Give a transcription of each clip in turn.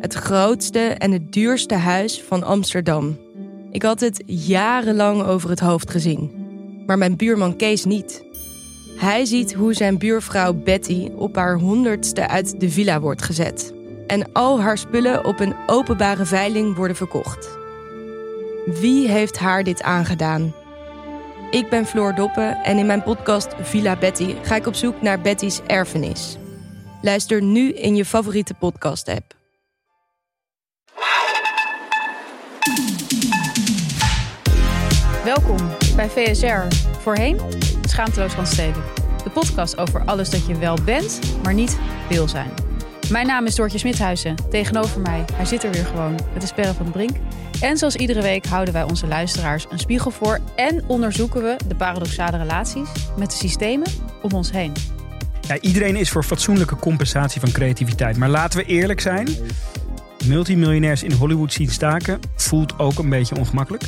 Het grootste en het duurste huis van Amsterdam. Ik had het jarenlang over het hoofd gezien. Maar mijn buurman Kees niet. Hij ziet hoe zijn buurvrouw Betty op haar honderdste uit de villa wordt gezet. En al haar spullen op een openbare veiling worden verkocht. Wie heeft haar dit aangedaan? Ik ben Floor Doppen en in mijn podcast Villa Betty ga ik op zoek naar Betty's erfenis. Luister nu in je favoriete podcast-app. Welkom bij VSR, voorheen Schaamteloos Randstedelijk. De podcast over alles dat je wel bent, maar niet wil zijn. Mijn naam is Doortje Smithuizen. Tegenover mij, hij zit er weer gewoon, het is Perre van Brink. En zoals iedere week houden wij onze luisteraars een spiegel voor... en onderzoeken we de paradoxale relaties met de systemen om ons heen. Ja, iedereen is voor fatsoenlijke compensatie van creativiteit. Maar laten we eerlijk zijn. Multimiljonairs in Hollywood zien staken voelt ook een beetje ongemakkelijk.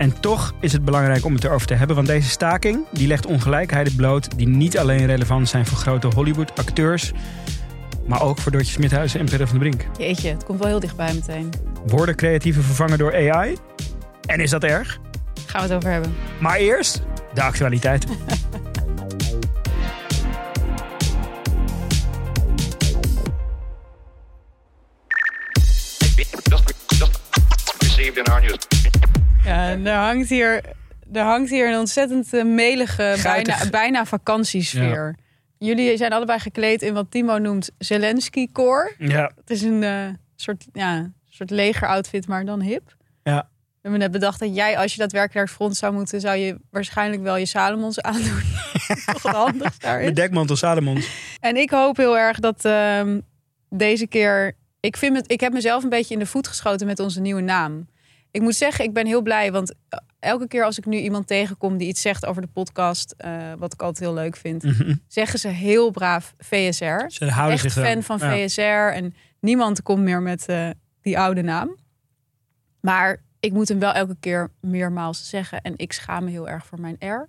En toch is het belangrijk om het erover te hebben. Want deze staking die legt ongelijkheden bloot die niet alleen relevant zijn voor grote Hollywood-acteurs. Maar ook voor Doortje Smithuizen en Perre van de Brink. Jeetje, het komt wel heel dichtbij meteen. Worden creatieven vervangen door AI? En is dat erg? Gaan we het over hebben. Maar eerst de actualiteit. Ja, en er hangt hier, er hangt hier een ontzettend eh, melige, bijna, bijna vakantiesfeer. Jullie zijn allebei gekleed in wat Timo noemt Zelensky-koor. Ja, Het is een eh, soort, ja, soort legeroutfit, maar dan hip. ja. We hebben net bedacht dat jij, als je daadwerkelijk naar het front zou moeten, zou je waarschijnlijk wel je Salomons aandoen. Toch daar De is. dekmantel Salomons. En ik hoop heel erg dat ehm, deze keer. Ik, vind het, ik heb mezelf een beetje in de voet geschoten met onze nieuwe naam. Ik moet zeggen, ik ben heel blij, want eh, elke keer als ik nu iemand tegenkom die iets zegt over de podcast, eh, wat ik altijd heel leuk vind, Mhm. zeggen ze heel braaf VSR. Ze houden Echt zich fan van Ja. VSR en niemand komt meer met eh, die oude naam. Maar ik moet hem wel elke keer meermaals zeggen en ik schaam me heel erg voor mijn R.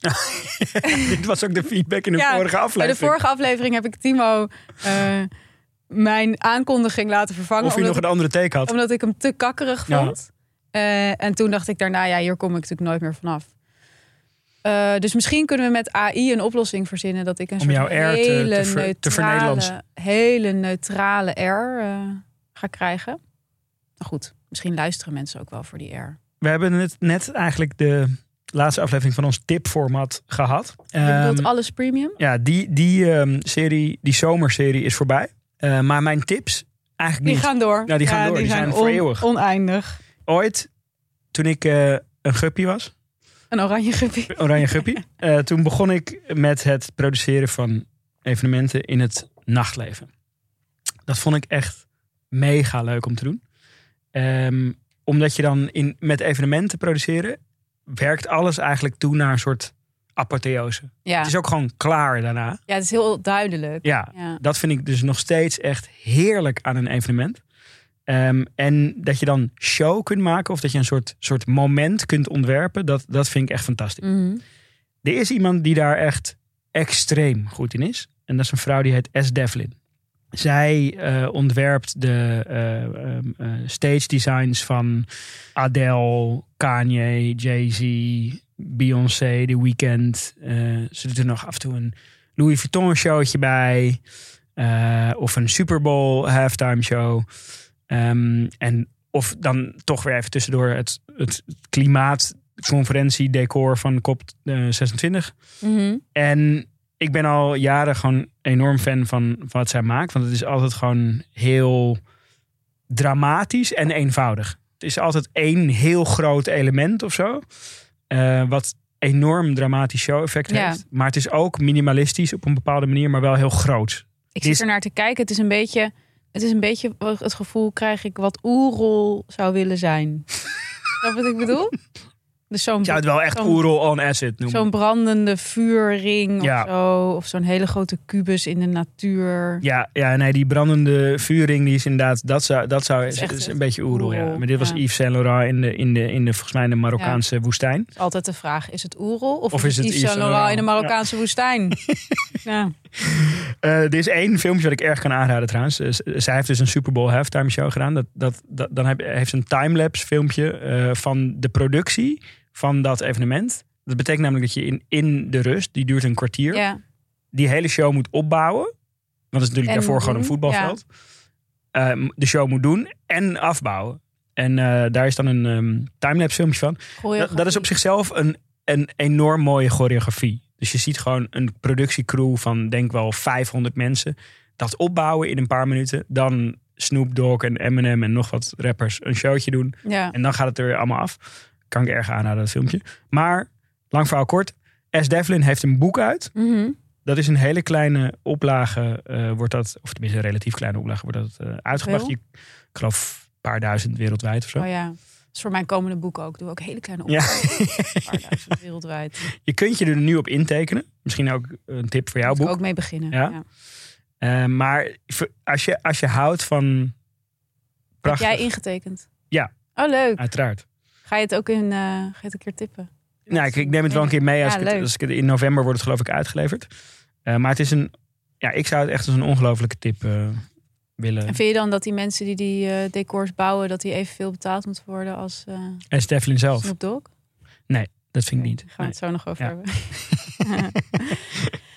Dit was ook de feedback in de Ja, vorige Bij aflevering. de vorige aflevering heb ik Timo mijn aankondiging laten vervangen. Of je nog een andere take had. omdat ik hem te kakkerig Ja. Eh, en toen dacht ik daarna, ja, hier kom ik natuurlijk nooit meer vanaf. Eh, dus misschien kunnen we met AI een oplossing verzinnen dat ik een Om soort hele te ver- te neutrale, hele neutrale R eh, ga krijgen. Nou goed, misschien luisteren mensen ook wel voor die R. We hebben het net eigenlijk de laatste aflevering van ons tipformat gehad. Je bedoelt Ehm, alles premium? ja, die, die ehm, serie, die zomerserie is voorbij. Maar mijn tips eigenlijk Die niet. gaan door. Die gaan door. Die zijn voor on- eeuwig. Oneindig. Ooit, toen ik eh, een guppy was, Een oranje guppy. oranje guppy, eh, toen begon ik met het produceren van evenementen in het nachtleven. Dat vond ik echt mega leuk om te doen. Ehm, omdat je dan in, met evenementen produceren, werkt alles eigenlijk toe naar een soort apotheose. Ja. Het is ook gewoon klaar daarna. ja, het is heel duidelijk. Ja, Ja. dat vind ik dus nog steeds echt heerlijk aan een evenement. Ehm, en dat je dan show kunt maken of dat je een soort, soort moment kunt ontwerpen, dat, dat vind ik echt fantastisch. Mhm. Er is iemand die daar echt extreem goed in is. En dat is een vrouw die heet S. Devlin. Zij eh, ontwerpt de eh, ehm, eh, stage designs van Adele, Kanye, Jay-Z, Beyoncé, The Weeknd. Ze doet er nog af en toe een Louis Vuitton showtje bij. of een Super Bowl halftime show. Ehm, en of dan toch weer even tussendoor het, het klimaatconferentie decor van COP26. Mhm. En ik ben al jaren gewoon enorm fan van, van wat zij maakt. Want het is altijd gewoon heel dramatisch en eenvoudig. Het is altijd één heel groot element of zo. eh, wat enorm dramatisch show-effect Ja. heeft. Maar het is ook minimalistisch op een bepaalde manier, maar wel heel groot. Ik zit er naar te kijken. Het is een beetje het is een beetje het gevoel krijg ik wat Oerol zou willen zijn. Je wat ik bedoel? Dus zo'n het wel echt Oerol on acid noemen. zo'n brandende vuurring Ja. of zo. Of zo'n hele grote kubus in de natuur. Ja, ja, nee, die brandende vuurring, die is inderdaad, dat zou, dat zou is is, echt is een beetje Oerol, ja. Maar dit was ja. Yves Saint Laurent in de, in de, in de, volgens mij in de Marokkaanse woestijn. altijd de vraag, is het Oerol of, Of is het Yves Saint Laurent in de. Marokkaanse woestijn? ja. Eh, er is één filmpje wat ik erg kan aanraden trouwens. Eh, zij heeft dus een Super Bowl halftime show gedaan. Dat, dat, dat, dan heb, heeft ze een timelapse filmpje eh, van de productie van dat evenement. Dat betekent namelijk dat je in, in de rust, die duurt een kwartier, ja. die hele show moet opbouwen. Want het is natuurlijk En daarvoor gewoon een voetbalveld. Eh, de show moet doen en afbouwen. En eh, daar is dan een ehm, timelapse filmpje van. Dat, dat is op zichzelf een, een enorm mooie choreografie. Dus je ziet gewoon een productiecrew van denk wel 500 mensen. Dat opbouwen in een paar minuten. Dan Snoop Dogg en Eminem en nog wat rappers een showtje doen. Ja. En dan gaat het er weer allemaal af. Kan ik erg aanraden, dat filmpje. Maar, lang verhaal kort. S. Devlin heeft een boek uit. Mhm. Dat is een hele kleine oplage. eh, wordt dat, of tenminste een relatief kleine oplage, wordt dat eh, uitgebracht. Je, ik geloof een paar duizend wereldwijd of zo. Oh ja. Dat is voor mijn komende boek ook. Ik doe ook hele kleine Ja. opdrachten. Een paar duizend wereldwijd. Je kunt je er nu op intekenen. Misschien ook een tip voor jouw Moet ik boek. ook mee beginnen. Ja? Ja. Eh, maar als je, als je houdt van. Heb Prachtig, jij ingetekend? Ja. Oh, leuk. uiteraard. Ga je het ook in, ga je het een keer tippen? Nou, ik, ik neem het wel een keer mee. Als, Ja, ik het, leuk. als ik het, in november wordt het geloof ik uitgeleverd. Eh, maar het is een. Ja, ik zou het echt als een ongelofelijke tip eh, willen. En vind je dan dat die mensen die die decors bouwen, dat die evenveel betaald moeten worden als En zelf. Snoop Dogg? Dat vind ik niet. Daar gaan we het zo nog over Ja. hebben.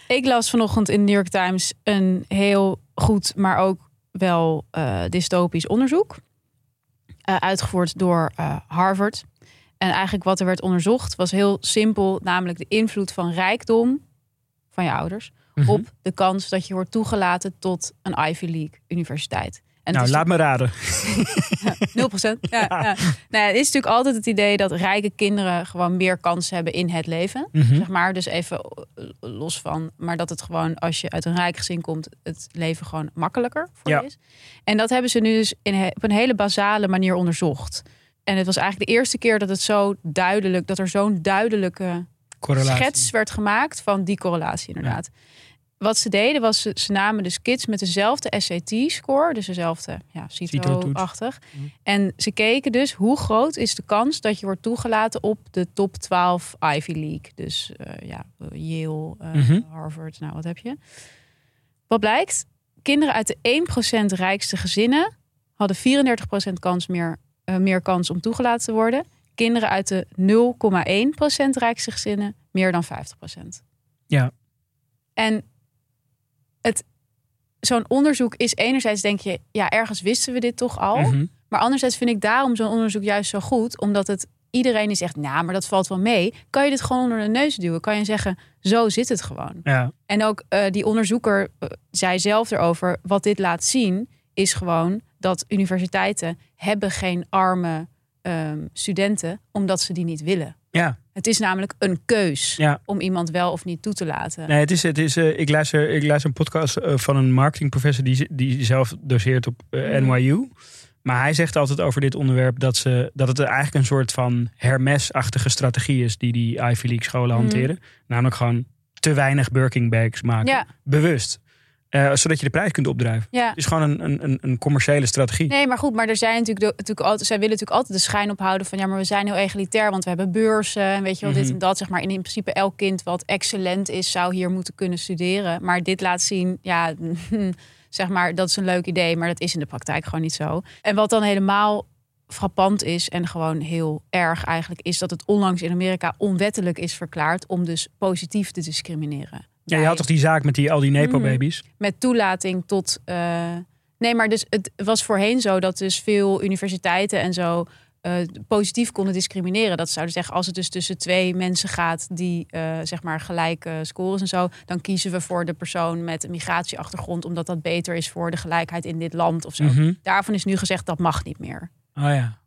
ik las vanochtend in de New York Times een heel goed, maar ook wel dystopisch onderzoek. Eh, uitgevoerd door eh, Harvard. En eigenlijk wat er werd onderzocht was heel simpel, namelijk de invloed van rijkdom van je ouders Mhm. op de kans dat je wordt toegelaten tot een Ivy League universiteit. En nou, laat me raden. 0%. Ja, ja. Nou ja, het is natuurlijk altijd het idee dat rijke kinderen gewoon meer kans hebben in het leven. Mhm. Zeg maar, dus even los van. Maar dat het gewoon, als je uit een rijk gezin komt, het leven gewoon makkelijker voor Ja. je is. En dat hebben ze nu dus in, op een hele basale manier onderzocht. En het was eigenlijk de eerste keer dat het zo duidelijk, dat er zo'n duidelijke Correlatie. schets werd gemaakt van die correlatie inderdaad. Wat ze deden was, ze, ze namen dus kids met dezelfde SAT-score, dus dezelfde ja, CITO-achtig. Mhm. En ze keken dus hoe groot is de kans dat je wordt toegelaten op de top 12 Ivy League. Dus eh, ja, Yale, eh, Mhm. Harvard, nou wat heb je. Wat blijkt? Kinderen uit de 1% rijkste gezinnen hadden 34% kans meer, eh, meer kans om toegelaten te worden. Kinderen uit de 0,1% rijkste gezinnen meer dan 50%. Ja. En zo'n onderzoek is enerzijds denk je, ja, ergens wisten we dit toch al. Mhm. Maar anderzijds vind ik daarom zo'n onderzoek juist zo goed. Omdat het iedereen die zegt, nou, maar dat valt wel mee. Kan je dit gewoon onder de neus duwen? Kan je zeggen, zo zit het gewoon. Ja. En ook eh, die onderzoeker eh, zei zelf erover, wat dit laat zien, is gewoon dat universiteiten hebben geen arme ehm, studenten, omdat ze die niet willen. Ja. Het is namelijk een keus Ja. om iemand wel of niet toe te laten. Nee, het is, het is, eh, ik, luister, ik luister een podcast eh, van een marketingprofessor die, die zelf doseert op eh, Mhm. NYU. Maar hij zegt altijd over dit onderwerp dat, ze, dat het eigenlijk een soort van Hermes-achtige strategie is die die Ivy League scholen Mhm. hanteren. Namelijk gewoon te weinig Birking bags maken. Ja. Bewust. Eh, zodat je de prijs kunt opdrijven. Ja. Het is gewoon een, een- een, commerciële strategie. Nee, maar goed, maar er zijn natuurlijk, natuurlijk altijd, zij willen natuurlijk altijd de schijn ophouden van ja, maar we zijn heel egalitair, want we hebben beurzen en weet je wel, dit Mhm. en dat. Zeg maar in principe elk kind wat excellent is, zou hier moeten kunnen studeren. Maar dit laat zien, ja, zeg maar, dat is een leuk idee, maar dat is in de praktijk gewoon niet zo. En wat dan helemaal frappant is en gewoon heel erg eigenlijk, is dat het onlangs in Amerika onwettelijk is verklaard om dus positief te discrimineren. Ja, je had toch die zaak met die, al die Mhm. Nepo-babies? met toelating tot. eh, nee, maar dus het was voorheen zo dat dus veel universiteiten en zo eh, positief konden discrimineren. Dat zouden zeggen, als het dus tussen twee mensen gaat die eh, zeg maar gelijke scores en zo, dan kiezen we voor de persoon met een migratieachtergrond, omdat dat beter is voor de gelijkheid in dit land of zo. Mhm. Daarvan is nu gezegd dat mag niet meer, Oh ja.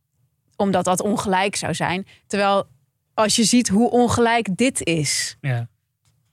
omdat dat ongelijk zou zijn. Terwijl als je ziet hoe ongelijk dit is. Ja.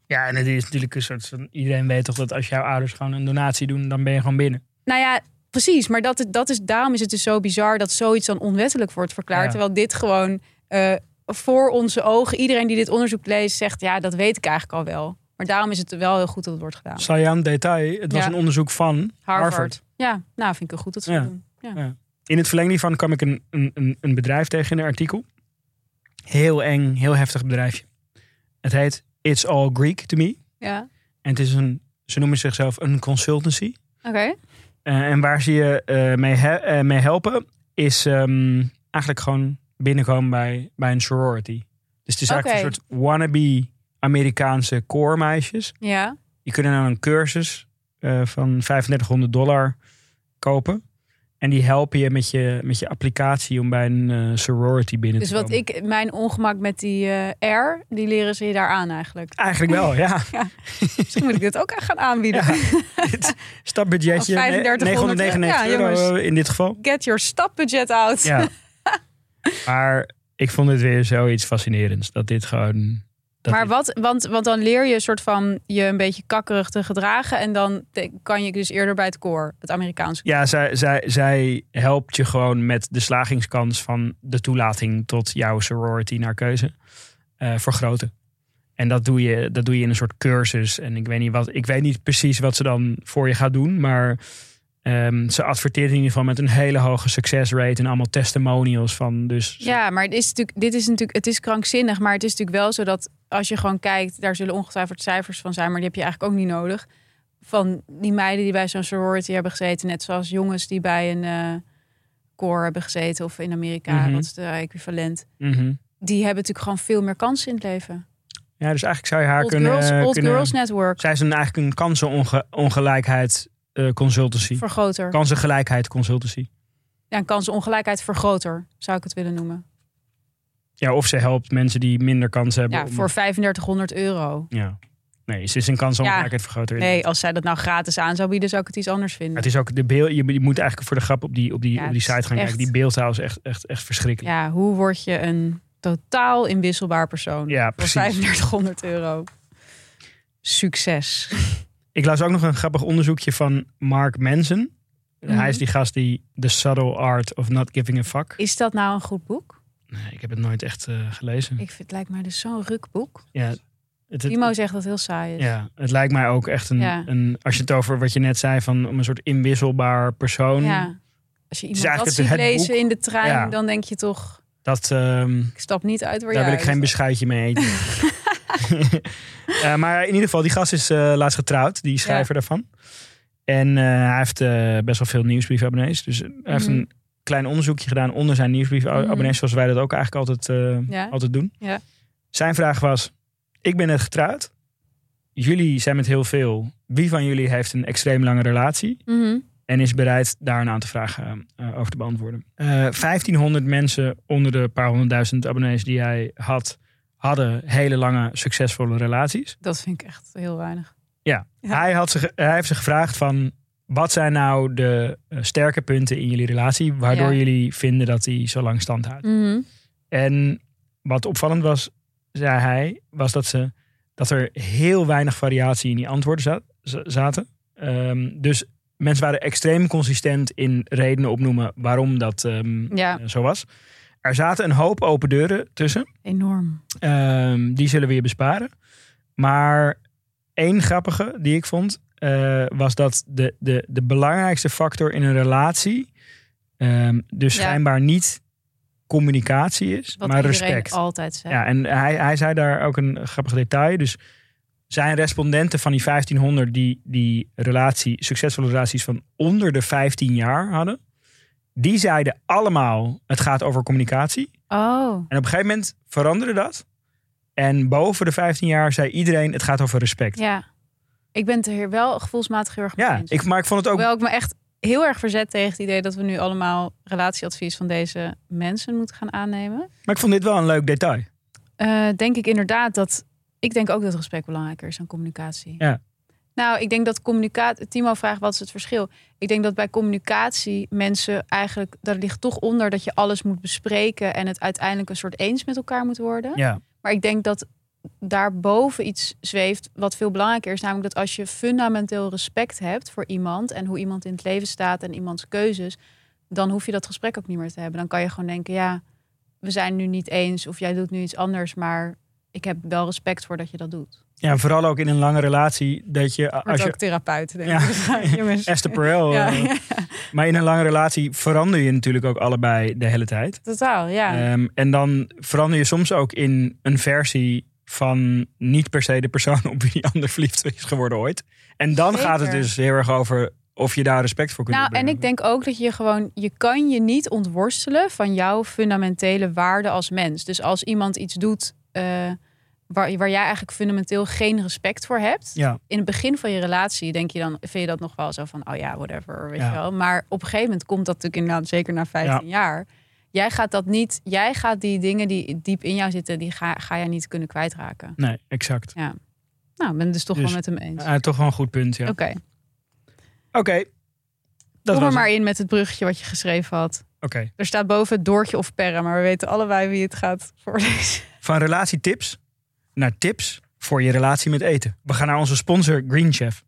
Ja, en het is natuurlijk een soort van... Iedereen weet toch dat als jouw ouders gewoon een donatie doen, dan ben je gewoon binnen. Nou ja, precies. Maar dat, dat is, daarom is het dus zo bizar dat zoiets dan onwettelijk wordt verklaard. Ja. Terwijl dit gewoon eh, voor onze ogen, iedereen die dit onderzoek leest, zegt: ja, dat weet ik eigenlijk al wel. Maar daarom is het wel heel goed dat het wordt gedaan. Sayan detail, het was Ja. een onderzoek van Harvard. Harvard. Ja, nou vind ik het goed dat ze Ja. doen. Ja. In het verlengde hiervan kwam ik een, een, een, een bedrijf tegen in een artikel. Heel eng, heel heftig bedrijfje. Het heet It's All Greek to Me. Ja. En het is een, ze noemen zichzelf een consultancy. Oké. Eh, en waar ze je eh, mee, he- eh, mee helpen is ehm, eigenlijk gewoon binnenkomen bij, bij een sorority. Dus het is eigenlijk een soort wannabe Amerikaanse koormeisjes. Ja. Die kunnen nou een cursus van 3500 dollar kopen. En die helpen je met je, met je applicatie om bij een eh, sorority binnen Dus te wat komen. ik, mijn ongemak met die eh R, die leren ze je daar aan eigenlijk. Eigenlijk wel, ja. Misschien moet ik dit ook echt gaan aanbieden. Dit Stapbudgetje, Als eh, 3500 999 ja, euro jongens. in dit geval. Get your stapbudget out. Ja. maar ik vond het weer zoiets fascinerends. Dat dit gewoon... Maar wat, want, want dan leer je een soort van je een beetje kakkerig te gedragen. En dan kan je dus eerder bij het koor, het Amerikaanse koor. Ja, zij, zij, zij helpt je gewoon met de slagingskans van de toelating tot jouw sorority naar keuze eh, vergroten. En dat doe, je, dat doe je in een soort cursus. En ik weet niet, wat, ik weet niet precies wat ze dan voor je gaat doen. Maar ehm, ze adverteert in ieder geval met een hele hoge succesrate. En allemaal testimonials van. Dus Ja, maar het is natuurlijk, dit is natuurlijk, het is krankzinnig. Maar het is natuurlijk wel zo dat als je gewoon kijkt, daar zullen ongetwijfeld cijfers van zijn, maar die heb je eigenlijk ook niet nodig. Van die meiden die bij zo'n sorority hebben gezeten, net zoals jongens die bij een eh koor hebben gezeten of in Amerika, Mhm. wat is de equivalent. mhm. Die hebben natuurlijk gewoon veel meer kansen in het leven. ja, dus eigenlijk zou je haar Old, kunnen. girls, old kunnen Girls Network, zij is een, eigenlijk een kansenongelijkheid eh consultancy. vergroter. Kansengelijkheid consultancy. Ja, een kansenongelijkheid vergroter, zou ik het willen noemen. Ja, of ze helpt mensen die minder kansen hebben. Ja, om- voor 3500 euro. Ja. Nee, ze is een kansongelijkheid vergroter. Nee, als zij dat nou gratis aan zou bieden, zou ik het iets anders vinden. Het is ook de beeld. Je, je moet eigenlijk voor de grap op die, op die, Ja, op die site gaan echt- kijken. Die beeldtaal is echt, echt, echt verschrikkelijk. Ja, hoe word je een totaal inwisselbaar persoon? Ja, voor precies. 3500 euro. Succes. Ik las ook nog een grappig onderzoekje van Mark Manson. Mhm. Hij is die gast die The Subtle Art of Not Giving a Fuck. Is dat nou een goed boek? Nee, ik heb het nooit echt eh, gelezen. Ik vind het lijkt mij dus zo'n rukboek. Ja, het, zegt dat heel saai is. ja, het lijkt mij ook echt een, Ja. een... Als je het over wat je net zei van om een soort inwisselbaar persoon. Ja. Als je iemand dat ziet lezen boek. in de trein, Ja. dan denk je toch... Dat, ehm, Ik stap niet uit waar Daar wil ik geen uit beschuitje mee eten. Eh, maar in ieder geval, die gast is eh, laatst getrouwd, die schrijver daarvan. En eh, hij heeft best wel veel nieuwsbriefabonnees. Dus hij heeft Mhm. een klein onderzoekje gedaan onder zijn nieuwsbriefabonnees, Mhm. zoals wij dat ook eigenlijk altijd, Ja. altijd doen. Ja. Zijn vraag was: Ik ben net getrouwd. Jullie zijn met heel veel. Wie van jullie heeft een extreem lange relatie? Mhm. En is bereid daar een aantal vragen over te beantwoorden. Eh 1500 mensen onder de paar honderdduizend abonnees die hij had, hadden hele lange, succesvolle relaties. Dat vind ik echt heel weinig. Ja, Ja. Hij, had ze, hij heeft ze gevraagd van, wat zijn nou de eh, sterke punten in jullie relatie, waardoor Ja. jullie vinden dat die zo lang stand houdt? Mhm. En wat opvallend was, zei hij, was dat, ze, dat er heel weinig variatie in die antwoorden zaten. Ehm, dus mensen waren extreem consistent in redenen opnoemen waarom dat ehm, Ja. eh, zo was. Er zaten een hoop open deuren tussen. Enorm. Ehm, die zullen we je besparen. Maar één grappige die ik vond, eh, was dat de, de, de belangrijkste factor in een relatie, ehm, dus Ja. schijnbaar niet communicatie is, Wat maar respect. altijd zegt. Ja, en hij, hij zei daar ook een grappig detail. Dus zijn respondenten van die 1500 die die relatie, succesvolle relaties van onder de 15 jaar hadden, die zeiden allemaal: het gaat over communicatie. Oh. En op een gegeven moment veranderde dat. En boven de 15 jaar zei iedereen: het gaat over respect. Ja. Ik ben het er hier wel gevoelsmatig heel erg mee Ja, ik, maar ik vond het ook. Hoewel ik me echt heel erg verzet tegen het idee dat we nu allemaal relatieadvies van deze mensen moeten gaan aannemen. Maar ik vond dit wel een leuk detail. Eh, denk ik inderdaad dat. Ik denk ook dat respect belangrijker is dan communicatie. Ja. Nou, ik denk dat communicatie. Timo vraagt wat is het verschil? Ik denk dat bij communicatie mensen eigenlijk. Dat ligt toch onder dat je alles moet bespreken en het uiteindelijk een soort eens met elkaar moet worden. Ja, Maar ik denk dat daarboven iets zweeft wat veel belangrijker is. Namelijk dat als je fundamenteel respect hebt voor iemand en hoe iemand in het leven staat en iemands keuzes, dan hoef je dat gesprek ook niet meer te hebben. Dan kan je gewoon denken, ja, we zijn nu niet eens of jij doet nu iets anders, maar ik heb wel respect voor dat je dat doet. Ja, vooral ook in een lange relatie dat je Wordt als je ook therapeut, denk Ja. ik. Jongens. Esther Perel, Ja, eh, ja, maar in een lange relatie verander je natuurlijk ook allebei de hele tijd. totaal, ja. Ehm, en dan verander je soms ook in een versie van niet per se de persoon op wie die ander verliefd is geworden ooit. En dan Zeker. gaat het dus heel erg over of je daar respect voor kunt Nou, en ik denk ook dat je gewoon, je kan je niet ontworstelen van jouw fundamentele waarde als mens. Dus als iemand iets doet eh, waar, waar jij eigenlijk fundamenteel geen respect voor hebt, Ja, in het begin van je relatie denk je dan, vind je dat nog wel zo van, oh ja, whatever, weet Ja. je wel. Maar op een gegeven moment komt dat natuurlijk inderdaad zeker na 15 jaar. Jij gaat dat niet, jij gaat die dingen die diep in jou zitten, die ga, ga jij niet kunnen kwijtraken. nee, exact. Ja. Nou, ik ben het dus toch Dus, wel met hem eens. Eh, toch wel een goed punt, ja. Oké, Oké. Kom er maar het. in met het bruggetje wat je geschreven had. Oké. Er staat boven Doortje of Perre, maar we weten allebei wie het gaat voorlezen. Van relatietips naar tips voor je relatie met eten. We gaan naar onze sponsor Green Chef.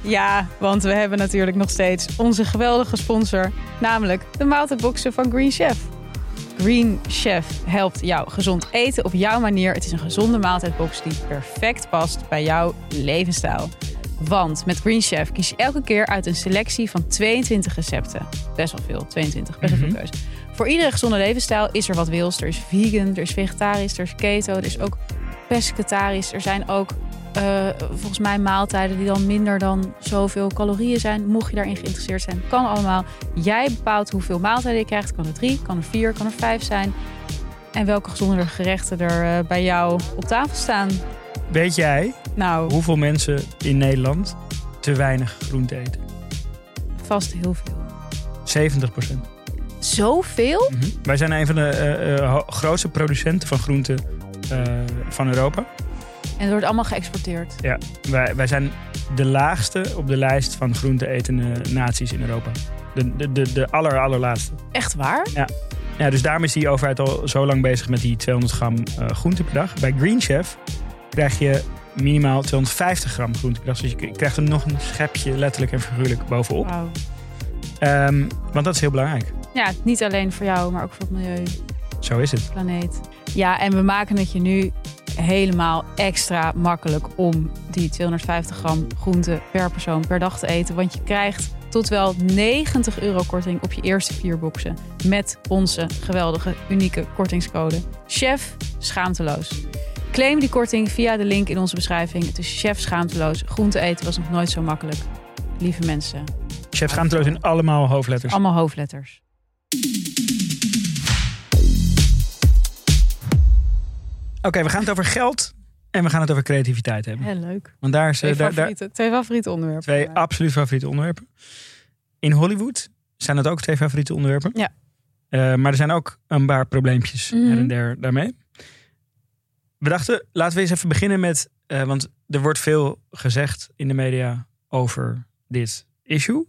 Ja, want we hebben natuurlijk nog steeds onze geweldige sponsor, namelijk de maaltijdboxen van Green Chef. Green Chef helpt jou gezond eten op jouw manier. Het is een gezonde maaltijdbox die perfect past bij jouw levensstijl. Want met Green Chef kies je elke keer uit een selectie van 22 recepten. Best wel veel, 22, best wel Mhm. veel keus. Voor iedere gezonde levensstijl is er wat wils. Er is vegan, er is vegetarisch, er is keto, er is ook pescatarisch. Er zijn ook eh, volgens mij maaltijden die dan minder dan zoveel calorieën zijn. Mocht je daarin geïnteresseerd zijn, kan allemaal. Jij bepaalt hoeveel maaltijden je krijgt. Kan er drie, kan er vier, kan er vijf zijn. En welke gezondere gerechten er eh, bij jou op tafel staan. Weet jij Nou, hoeveel mensen in Nederland te weinig groente eten? vast heel veel. 70 procent. Zoveel? Wij zijn een van de eh, eh, grootste producenten van groenten eh, van Europa. En het wordt allemaal geëxporteerd. Ja, wij, wij zijn de laagste op de lijst van groente etende naties in Europa. De, de, de, de aller, allerlaatste. Echt waar? Ja, dus daarom is die overheid al zo lang bezig met die 200 gram eh, groente per dag. Bij Green Chef krijg je minimaal 250 gram groente per dag. Dus je krijgt er nog een schepje letterlijk en figuurlijk bovenop. Ehm, want dat is heel belangrijk. Ja, niet alleen voor jou, maar ook voor het milieu. Zo is het. planeet. Ja, en we maken het je nu helemaal extra makkelijk om die 250 gram groente per persoon per dag te eten. Want je krijgt tot wel 90 euro korting op je eerste vier boxen. Met onze geweldige, unieke kortingscode. Chef Schaamteloos. Claim die korting via de link in onze beschrijving. Het is Chef Schaamteloos. Groente eten was nog nooit zo makkelijk. Lieve mensen, Chef schaamteloos in allemaal hoofdletters. allemaal hoofdletters. Oké, we gaan het over geld en we gaan het over creativiteit hebben. Heel leuk. Want daar is Twee eh, daar, favoriete, twee favoriete onderwerpen. twee absoluut favoriete onderwerpen. In Hollywood zijn het ook twee favoriete onderwerpen. Ja. Eh, maar er zijn ook een paar probleempjes her en der daarmee. We dachten, laten we eens even beginnen met... eh, want er wordt veel gezegd in de media over dit issue.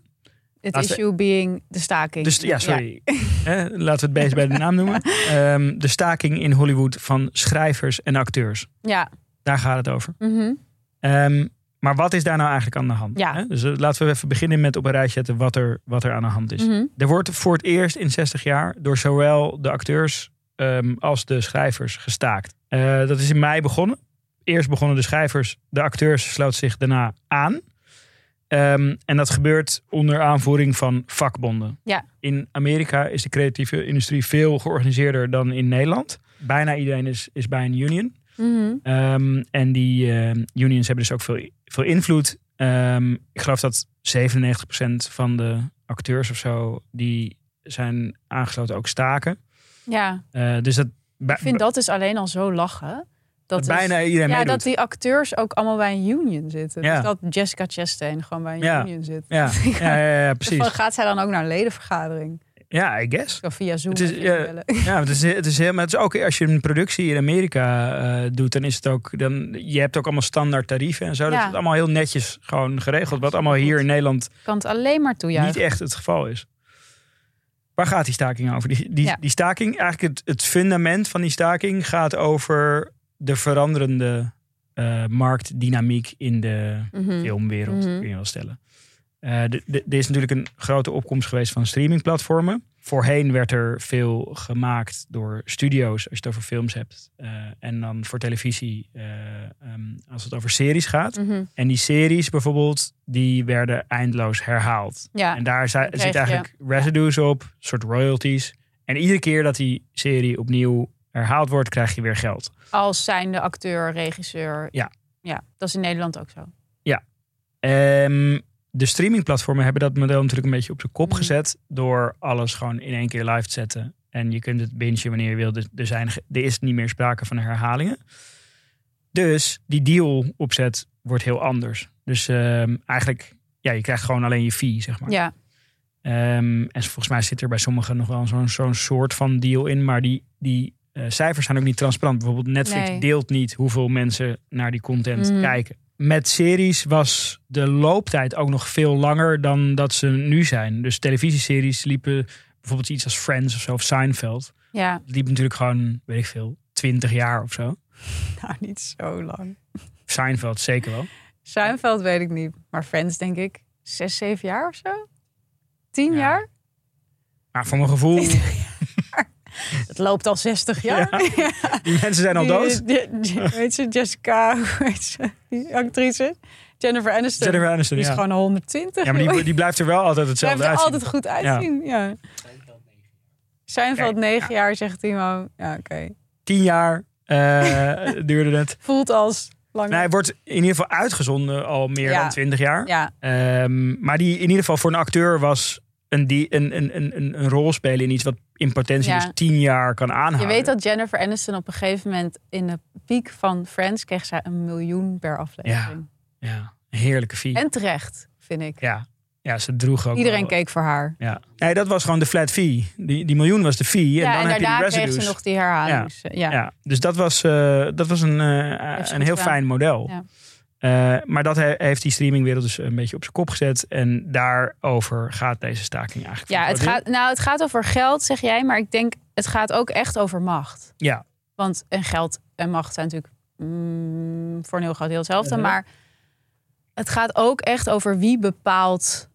Het issue being de staking. Dus ja, sorry. Eh, laten we het beest bij de naam noemen. Ehm, de staking in Hollywood van schrijvers en acteurs. Ja. Daar gaat het over. Mhm. Ehm, maar wat is daar nou eigenlijk aan de hand? Ja. Hè? Dus eh, laten we even beginnen met op een rijtje zetten wat er, wat er aan de hand is. Mhm. Er wordt voor het eerst in 60 jaar door zowel de acteurs ehm, als de schrijvers gestaakt. Eh, dat is in mei begonnen. Eerst begonnen de schrijvers, de acteurs sloot zich daarna aan. Ehm, en dat gebeurt onder aanvoering van vakbonden. Ja. In Amerika is de creatieve industrie veel georganiseerder dan in Nederland. Bijna iedereen is, is bij een union. Mhm. Ehm, en die ehm, unions hebben dus ook veel, veel invloed. Ik geloof dat 97% van de acteurs of zo die zijn aangesloten ook staken. Ja, Eh, dus dat, ik vind dat dus alleen al zo lachen. Dat dat is- bijna iedereen ja, meedoet. dat die acteurs ook allemaal bij een union zitten. Ja. Dus dat Jessica Chastain gewoon bij een Ja. union zit. Ja, ja, precies. Van, gaat zij dan ook naar een ledenvergadering? Ja, I guess. Of via Zoom? Het is, even ja, het is, het is heel, maar het is ook als je een productie in Amerika eh, doet, dan is het ook, dan, je hebt ook allemaal standaard tarieven en zo. Dat is allemaal heel netjes gewoon geregeld. Wat allemaal hier in Nederland kan het alleen maar niet toejuichen. echt het geval is. waar gaat die staking over? Die, die, Ja. die staking, eigenlijk het, het fundament van die staking gaat over de veranderende eh, marktdynamiek in de Mhm. filmwereld, Mhm. kun je wel stellen. Eh, er is natuurlijk een grote opkomst geweest van streamingplatformen. Voorheen werd er veel gemaakt door studio's, als je het over films hebt. Eh, en dan voor televisie, eh, ehm, als het over series gaat. Mhm. En die series bijvoorbeeld, die werden eindeloos herhaald. Ja, En daar zit eigenlijk residues op, soort royalties. En iedere keer dat die serie opnieuw herhaald wordt, krijg je weer geld. als zijnde acteur, regisseur. Ja. Ja, dat is in Nederland ook zo. Ehm, de streamingplatformen hebben dat model natuurlijk een beetje op zijn kop Mhm. gezet. Door alles gewoon in één keer live te zetten. En je kunt het bingen wanneer je wil. Dus er, zijn, er is niet meer sprake van herhalingen. Dus die deal opzet wordt heel anders. Dus ehm, eigenlijk, ja, je krijgt gewoon alleen je fee, zeg maar. Ja, Ehm, en volgens mij zit er bij sommigen nog wel zo'n zo'n soort van deal in. Maar die, die eh, cijfers zijn ook niet transparant. Bijvoorbeeld Netflix Nee. deelt niet hoeveel mensen naar die content Mhm. kijken. Met series was de looptijd ook nog veel langer dan dat ze nu zijn. Dus televisieseries liepen bijvoorbeeld iets als Friends of zo, of Seinfeld. ja. Die liep natuurlijk gewoon, weet ik veel, 20 jaar of zo. Nou, niet zo lang. Seinfeld zeker wel. Seinfeld weet ik niet. Maar Friends denk ik zes, zeven jaar of zo? Tien Ja. jaar? Maar voor mijn gevoel, Het loopt al 60 jaar. die mensen zijn al Die- dood. die- die- Weet je, Jessica, hoe heet ze? Die actrice? Jennifer Aniston. Jennifer Aniston, die is ja. gewoon 120. Ja, maar die, die blijft er wel altijd hetzelfde heeft er uitzien. altijd goed uitzien. Ja. Seinfeld Kijk, negen jaar, zegt Timo. Ja, oké. Tien jaar eh, duurde het. Voelt als lang. Nou, hij wordt in ieder geval uitgezonden al meer Ja. dan 20 jaar. Ja, Ehm, maar die in ieder geval voor een acteur was een, die, een, een, een, een, een rol spelen in iets wat in potentie Ja. dus 10 jaar kan aanhouden. je weet dat Jennifer Aniston op een gegeven moment in de piek van Friends kreeg zij een miljoen per aflevering. Ja, een heerlijke fee. En terecht, vind ik. Ja. ja, ze droeg ook Iedereen wel- keek voor haar. Ja. Nee, dat was gewoon de flat fee. Die, die miljoen was de fee. En ja, dan en heb je die kreeg ze nog die herhalings. Ja. Ja, dus dat was, eh, dat was een, eh, een heel gedaan. fijn model. Ja. Eh, maar dat he- heeft die streamingwereld dus een beetje op zijn kop gezet. En daarover gaat deze staking eigenlijk. Ja, het gaat, nou, het gaat over geld, zeg jij. Maar ik denk, het gaat ook echt over macht. Ja, Want en geld en macht zijn natuurlijk mm, voor een heel groot deel hetzelfde. Maar het gaat ook echt over wie bepaalt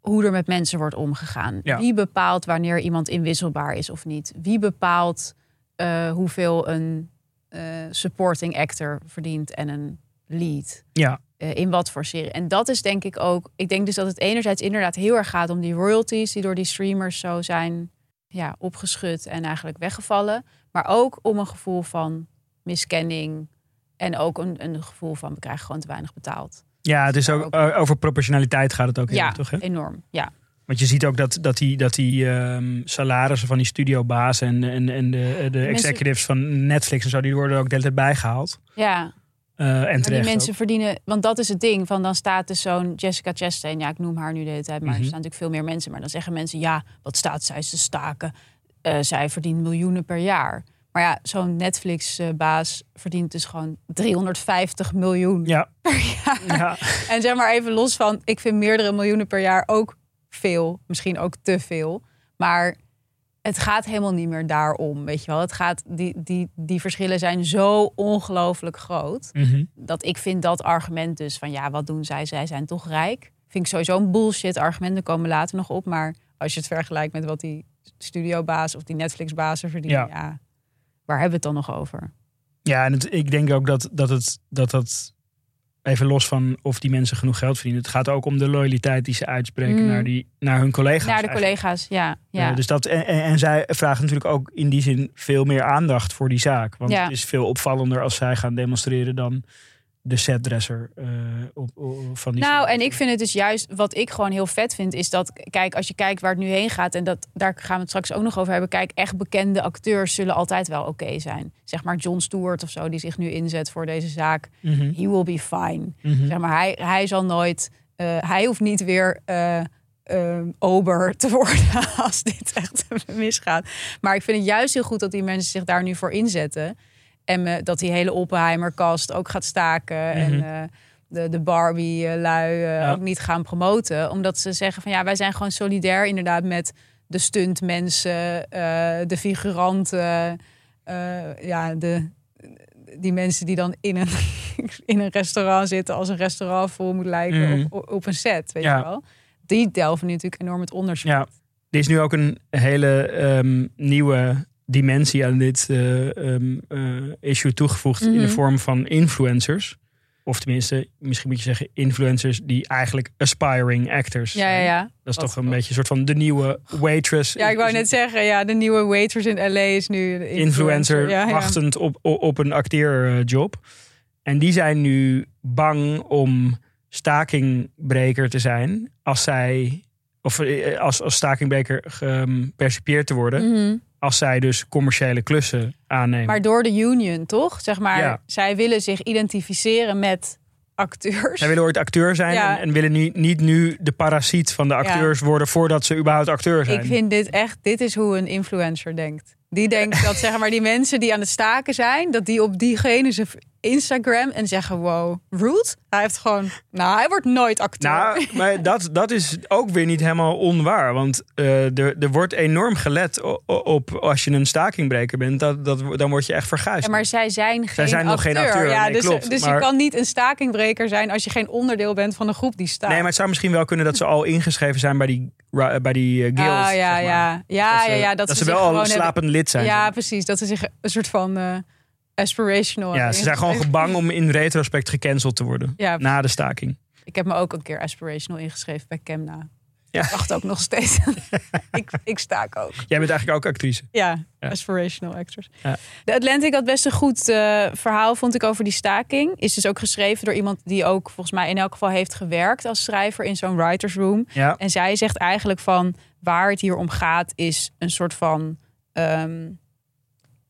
hoe er met mensen wordt omgegaan. Ja. Wie bepaalt wanneer iemand inwisselbaar is of niet. Wie bepaalt eh, hoeveel een eh, supporting actor verdient en een lead. ja. Eh, in wat voor serie. En dat is denk ik ook. Ik denk dus dat het enerzijds inderdaad heel erg gaat om die royalties die door die streamers zo zijn ja, opgeschud en eigenlijk weggevallen. Maar ook om een gevoel van miskenning. En ook een, een gevoel van we krijgen gewoon te weinig betaald. ja, het is Daar ook, ook- eh, over proportionaliteit gaat het ook heel ja, erg, toch? Hè? enorm. Ja. Want je ziet ook dat, dat die, dat die ehm, salarissen van die studiobazen en, en, en de, de executives van Netflix en zo, die worden ook de hele tijd bijgehaald. ja, Eh, en die mensen ook. verdienen, want dat is het ding. Van dan staat dus zo'n Jessica Chastain, ja, ik noem haar nu de hele tijd, maar Mhm. er staan natuurlijk veel meer mensen. Maar dan zeggen mensen, ja, wat staat zij te staken? Eh, zij verdient miljoenen per jaar. Maar ja, zo'n Netflix-baas verdient dus gewoon 350 miljoen Ja, per jaar. ja. En zeg maar even los van, ik vind meerdere miljoenen per jaar ook veel. Misschien ook te veel. Maar het gaat helemaal niet meer daarom, weet je wel. Het gaat, die, die, die verschillen zijn zo ongelooflijk groot Mhm. dat ik vind dat argument dus van ja, wat doen zij? Zij zijn toch rijk. Vind ik sowieso een bullshit argument. Daar komen later nog op. Maar als je het vergelijkt met wat die studiobaas of die Netflix-bazen verdienen, Ja. ja. waar hebben we het dan nog over? Ja, en het, ik denk ook dat, dat, het, dat het, even los van of die mensen genoeg geld verdienen, het gaat ook om de loyaliteit die ze uitspreken Mm. naar, die, naar hun collega's. Naar de eigenlijk. collega's, ja. ja. Eh, dus dat, en, en, en zij vragen natuurlijk ook in die zin veel meer aandacht voor die zaak. Want Ja. het is veel opvallender als zij gaan demonstreren dan de setdresser eh, op, op- van die Nou, en ik vind het dus juist, wat ik gewoon heel vet vind, is dat, kijk, als je kijkt waar het nu heen gaat, en dat, daar gaan we het straks ook nog over hebben. Kijk, echt bekende acteurs zullen altijd wel oké zijn. Zeg maar John Stewart of zo, die zich nu inzet voor deze zaak. Mhm, He will be fine. mhm. Zeg maar, hij, hij zal nooit, eh, hij hoeft niet weer eh, ober te worden als dit echt misgaat. Maar ik vind het juist heel goed dat die mensen zich daar nu voor inzetten. En dat die hele Oppenheimer-cast ook gaat staken. En Mhm. eh, de, de Barbie-lui eh, Ja. ook niet gaan promoten. Omdat ze zeggen van ja, wij zijn gewoon solidair inderdaad met de stuntmensen, eh, de figuranten, ja, de, die mensen die dan in een, in een restaurant zitten als een restaurant vol moet lijken Mhm. op, op een set, weet Ja. je wel. Die delven nu natuurlijk enorm het onderzoek. Ja. Er is nu ook een hele ehm, nieuwe dimensie aan dit eh, ehm, eh, issue toegevoegd in de Mhm. vorm van influencers. Of tenminste, misschien moet je zeggen influencers die eigenlijk aspiring actors Ja, ja, zijn. ja. Dat is Wat- toch een beetje een soort van de nieuwe waitress. Ja, ik wou net zeggen, ja, de nieuwe waitress in LA is nu influencer Ja, ja. wachtend op, op, op een acteerjob. En die zijn nu bang om stakingbreker te zijn als zij, of eh, als, als stakingbreker gepercipieerd te worden, Mhm. Als zij dus commerciële klussen aannemen. Maar door de union, toch? Zeg maar, Ja. zij willen zich identificeren met acteurs. zij willen ooit acteur zijn Ja. en, en willen niet, niet nu de parasiet van de acteurs worden voordat ze überhaupt acteur zijn. Ik vind dit echt, dit is hoe een influencer denkt. Die denkt dat zeg maar die mensen die aan het staken zijn, dat die op diegene zijn Instagram en zeggen: Wow, Root, hij heeft gewoon, nou, hij wordt nooit acteur. Nou, maar dat, dat is ook weer niet helemaal onwaar. Want eh, er, er wordt enorm gelet op als je een stakingbreker bent. Dat, dat, dan word je echt verguisd. Ja, maar zij zijn geen zijn nog acteur. geen acteur, Ja, nee, dus klopt. dus Maar- je kan niet een stakingbreker zijn als je geen onderdeel bent van een groep die staat. Nee, maar het zou misschien wel kunnen dat ze al ingeschreven zijn bij die, ra- bij die eh, guild. Ah, ja, zeg maar. ja. Ja, Dat ja, ze, ja. Dat, dat ze ze wel al slapend lid zijn. Ja, precies. Dat ze zich een soort van eh, aspirational Ja, ze zijn gewoon ingeschreven. bang om in retrospect gecanceld te worden. Ja, Na de staking. ik heb me ook een keer aspirational ingeschreven bij Kemna. Ja. Ik wacht ook nog steeds. ik, ik staak ook. Jij bent eigenlijk ook actrice. Ja, Ja. aspirational actors. Ja. De Atlantic had best een goed eh, verhaal, vond ik, over die staking. Is dus ook geschreven door iemand die ook volgens mij in elk geval heeft gewerkt als schrijver in zo'n writers room. Ja. En zij zegt eigenlijk van waar het hier om gaat, is een soort van ehm,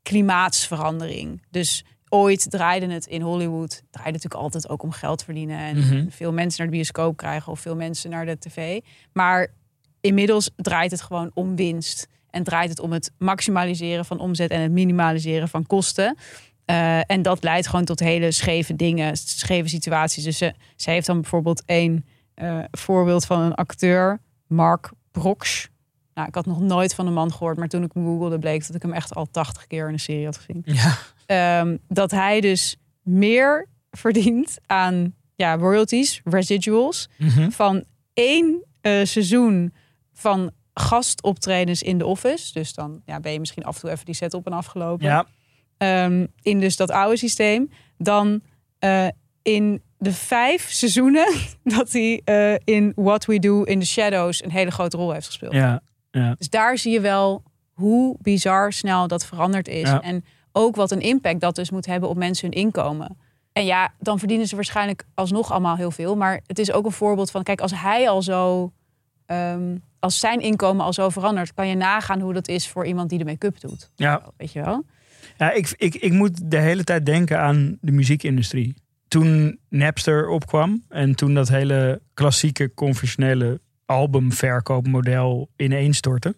klimaatsverandering. Dus ooit draaide het in Hollywood, draaide natuurlijk altijd ook om geld verdienen en Mhm. veel mensen naar de bioscoop krijgen of veel mensen naar de tv. Maar inmiddels draait het gewoon om winst en draait het om het maximaliseren van omzet en het minimaliseren van kosten. Eh, en dat leidt gewoon tot hele scheve dingen, scheve situaties. Dus ze, ze heeft dan bijvoorbeeld één eh, voorbeeld van een acteur, Mark Brox. Nou, ik had nog nooit van de man gehoord, maar toen ik hem googelde bleek dat ik hem echt al 80 keer in een serie had gezien. Ja. Ehm, dat hij dus meer verdient aan ja, royalties, residuals, Mhm. van één eh, seizoen van gastoptredens in de office. Dus dan ja, ben je misschien af en toe even die set op en afgelopen. Ja. Ehm, in dus dat oude systeem. Dan eh, in de vijf seizoenen dat hij eh, in What We Do in the Shadows een hele grote rol heeft gespeeld. Ja. Dus daar zie je wel hoe bizar snel dat veranderd is. Ja. En ook wat een impact dat dus moet hebben op mensen hun inkomen. En ja, dan verdienen ze waarschijnlijk alsnog allemaal heel veel. Maar het is ook een voorbeeld van, kijk, als hij al zo, ehm, als zijn inkomen al zo verandert, kan je nagaan hoe dat is voor iemand die de make-up doet. Ja. Weet je wel? Ja, ik, ik, ik moet de hele tijd denken aan de muziekindustrie. Toen Napster opkwam en toen dat hele klassieke conventionele albumverkoopmodel ineenstortte.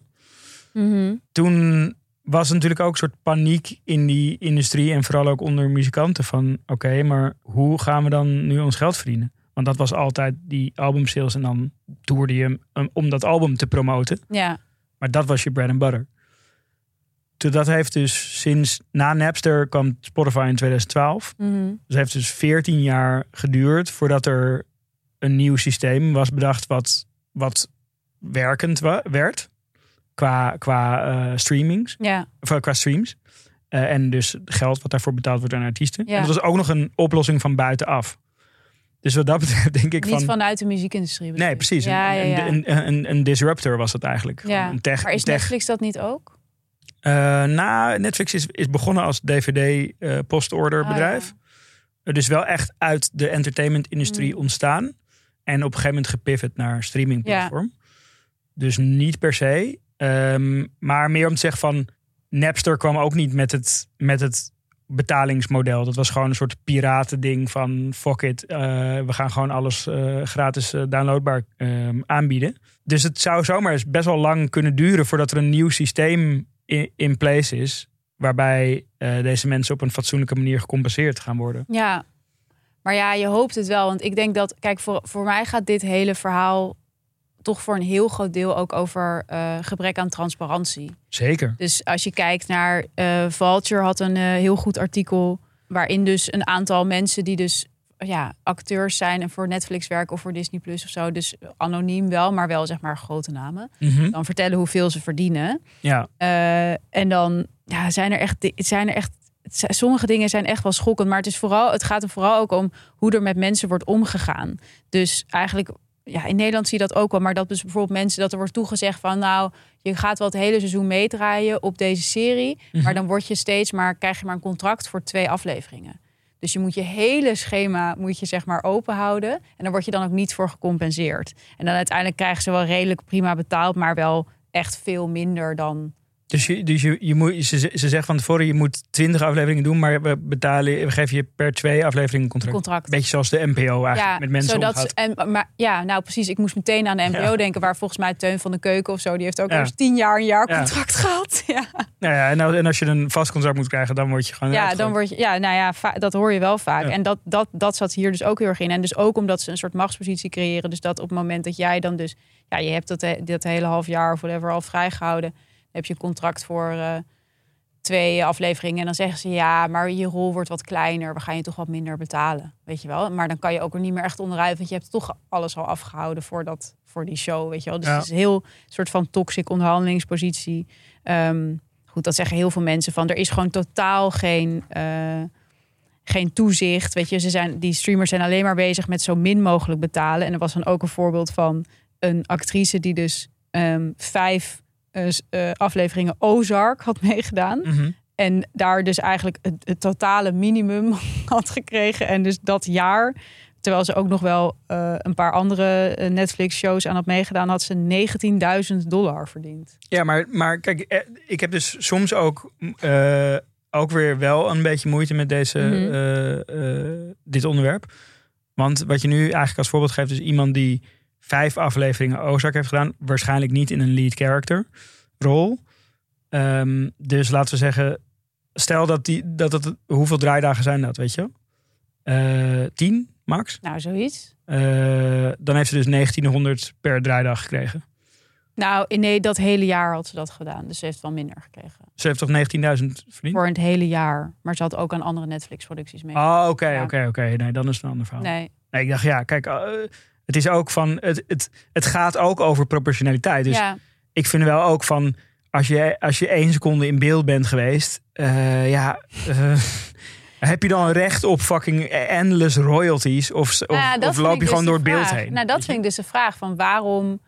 Toen was natuurlijk ook een soort paniek in die industrie en vooral ook onder muzikanten van oké, maar hoe gaan we dan nu ons geld verdienen? Want dat was altijd die albumsales en dan toerde je hem om dat album te promoten. Ja, Maar dat was je bread and butter. Toen dat heeft dus sinds na Napster kwam Spotify in 2012. Mhm. Dus heeft dus 14 jaar geduurd voordat er een nieuw systeem was bedacht wat, wat werkend wa- werd qua, qua eh, streamings, ja, of eh, qua streams. Eh, en dus geld wat daarvoor betaald wordt aan artiesten. Ja. En dat was ook nog een oplossing van buitenaf. Dus wat dat betreft denk ik niet van... vanuit de muziekindustrie. Nee, precies. Ja, Een, ja. een, een, disruptor was het eigenlijk. Een tech, maar is tech Netflix dat niet ook? Eh, na Netflix is, is begonnen als DVD-postorder Ah, bedrijf. Eh, Dus wel echt uit de entertainment-industrie Mm. ontstaan. En op een gegeven moment gepivot naar streamingplatform. Dus niet per se. Ehm, maar meer om te zeggen van... Napster kwam ook niet met het, met het betalingsmodel. Dat was gewoon een soort piratending van... fuck it, eh, we gaan gewoon alles eh, gratis eh, downloadbaar ehm, aanbieden. Dus het zou zomaar eens best wel lang kunnen duren... voordat er een nieuw systeem in, in place is... waarbij deze mensen op een fatsoenlijke manier gecompenseerd gaan worden. Ja, maar ja, je hoopt het wel. Want ik denk dat, kijk, voor, voor mij gaat dit hele verhaal toch voor een heel groot deel ook over eh, gebrek aan transparantie. Zeker. Dus als je kijkt naar uh, Vulture had een uh, heel goed artikel waarin dus een aantal mensen die dus ja, acteurs zijn en voor Netflix werken of voor Disney Plus of zo, dus anoniem wel, maar wel zeg maar grote namen, Mm -hmm. dan vertellen hoeveel ze verdienen. Ja. En dan ja, zijn er echt, zijn er echt sommige dingen zijn echt wel schokkend, maar het, is vooral, het gaat er vooral ook om hoe er met mensen wordt omgegaan. Dus eigenlijk, ja, in Nederland zie je dat ook wel, maar dat dus bijvoorbeeld mensen dat er wordt toegezegd van, nou, je gaat wel het hele seizoen meedraaien op deze serie, mm -hmm. maar dan word je steeds maar krijg je maar een contract voor twee afleveringen. Dus je moet je hele schema moet je zeg maar open houden en dan word je dan ook niet voor gecompenseerd. En dan uiteindelijk krijgen ze wel redelijk prima betaald, maar wel echt veel minder dan dus, je, dus je, je moet, ze, ze zegt van tevoren, je moet twintig afleveringen doen, maar we betalen, we geven je per twee afleveringen contract. contract. Beetje zoals de NPO eigenlijk ja, met mensen zodat. En, maar, ja, nou precies. Ik moest meteen aan de NPO Ja. denken, waar volgens mij Teun van de Keuken of zo, die heeft ook Ja. eerst tien jaar een jaar Ja. contract gehad. Ja, Nou ja, en, en als je een vast contract moet krijgen, dan word je gewoon ja dan word je, ja, nou ja, dat hoor je wel vaak. En dat, dat, dat zat hier dus ook heel erg in. En dus ook omdat ze een soort machtspositie creëren. Dus dat op het moment dat jij dan dus, ja, je hebt dat, dat hele half jaar of whatever al vrijgehouden, heb je een contract voor eh, twee afleveringen. En dan zeggen ze ja, maar je rol wordt wat kleiner. We gaan je toch wat minder betalen, weet je wel. Maar dan kan je ook er niet meer echt onderuit, want je hebt toch alles al afgehouden voor, dat, voor die show, weet je wel. Dus Ja. het is een heel soort van toxic onderhandelingspositie. Ehm, goed, dat zeggen heel veel mensen van. Er is gewoon totaal geen, eh, geen toezicht. Weet je, ze zijn, die streamers zijn alleen maar bezig met zo min mogelijk betalen. En er was dan ook een voorbeeld van een actrice die dus ehm, vijf eh, eh, afleveringen Ozark had meegedaan. Mhm. En daar dus eigenlijk het, het totale minimum had gekregen. En dus dat jaar, terwijl ze ook nog wel eh, een paar andere Netflix-shows aan had meegedaan, had ze 19.000 dollar verdiend. Ja, maar, maar kijk, ik heb dus soms ook, eh, ook weer wel een beetje moeite met deze, Mhm. dit onderwerp. Want wat je nu eigenlijk als voorbeeld geeft, is iemand die vijf afleveringen Ozark heeft gedaan. Waarschijnlijk niet in een lead character rol. Ehm, dus laten we zeggen, stel dat, die, dat het, hoeveel draaidagen zijn dat, weet je? Eh tien, max. Nou, zoiets. Eh, dan heeft ze dus 1900 per draaidag gekregen. Nou, nee, dat hele jaar had ze dat gedaan. Dus ze heeft wel minder gekregen. Ze heeft toch 19.000 verdiend? Voor het hele jaar. Maar ze had ook aan andere Netflix-producties mee. Oh, oké, oké, oké. Nee, dan is het een ander verhaal. Nee. Nee, ik dacht, ja, kijk, eh, het is ook van, het, het, het gaat ook over proportionaliteit. Dus ja, ik vind wel ook van, als je, als je één seconde in beeld bent geweest, eh, ja, eh, heb je dan recht op fucking endless royalties? Of, of, Nou ja, of loop je dus gewoon door het beeld heen? Nou, dat vind ik dus de vraag van waarom.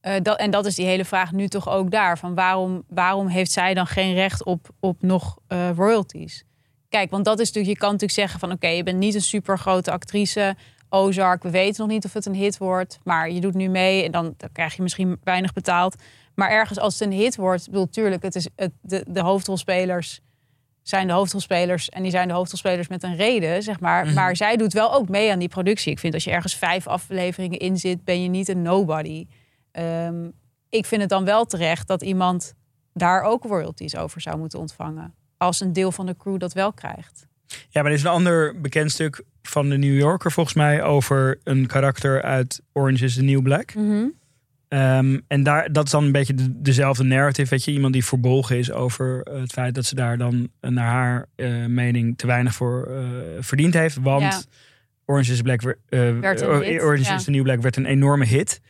eh, dat, en dat is die hele vraag nu toch ook daar. Van waarom, waarom heeft zij dan geen recht op, op nog royalties? Kijk, want dat is natuurlijk, je kan natuurlijk zeggen van oké, je bent niet een super grote actrice. Ozark, we weten nog niet of het een hit wordt. Maar je doet nu mee en dan, dan krijg je misschien weinig betaald. Maar ergens als het een hit wordt, bedoel, tuurlijk, het is het, de, de hoofdrolspelers zijn de hoofdrolspelers. En die zijn de hoofdrolspelers met een reden, zeg maar. Mhm. Maar zij doet wel ook mee aan die productie. Ik vind als je ergens vijf afleveringen in zit, ben je niet een nobody. Ehm, ik vind het dan wel terecht dat iemand daar ook royalties over zou moeten ontvangen. Als een deel van de crew dat wel krijgt. Ja, maar er is een ander bekend stuk van de New Yorker volgens mij over een karakter uit Orange is the New Black. Ehm, en daar, dat is dan een beetje de- dezelfde narrative. Weet je, iemand die verbolgen is over eh, het feit dat ze daar dan eh, naar haar eh, mening te weinig voor verdiend heeft. Want Ja. Orange is, Black, Orange ja. is the New Black werd een enorme hit.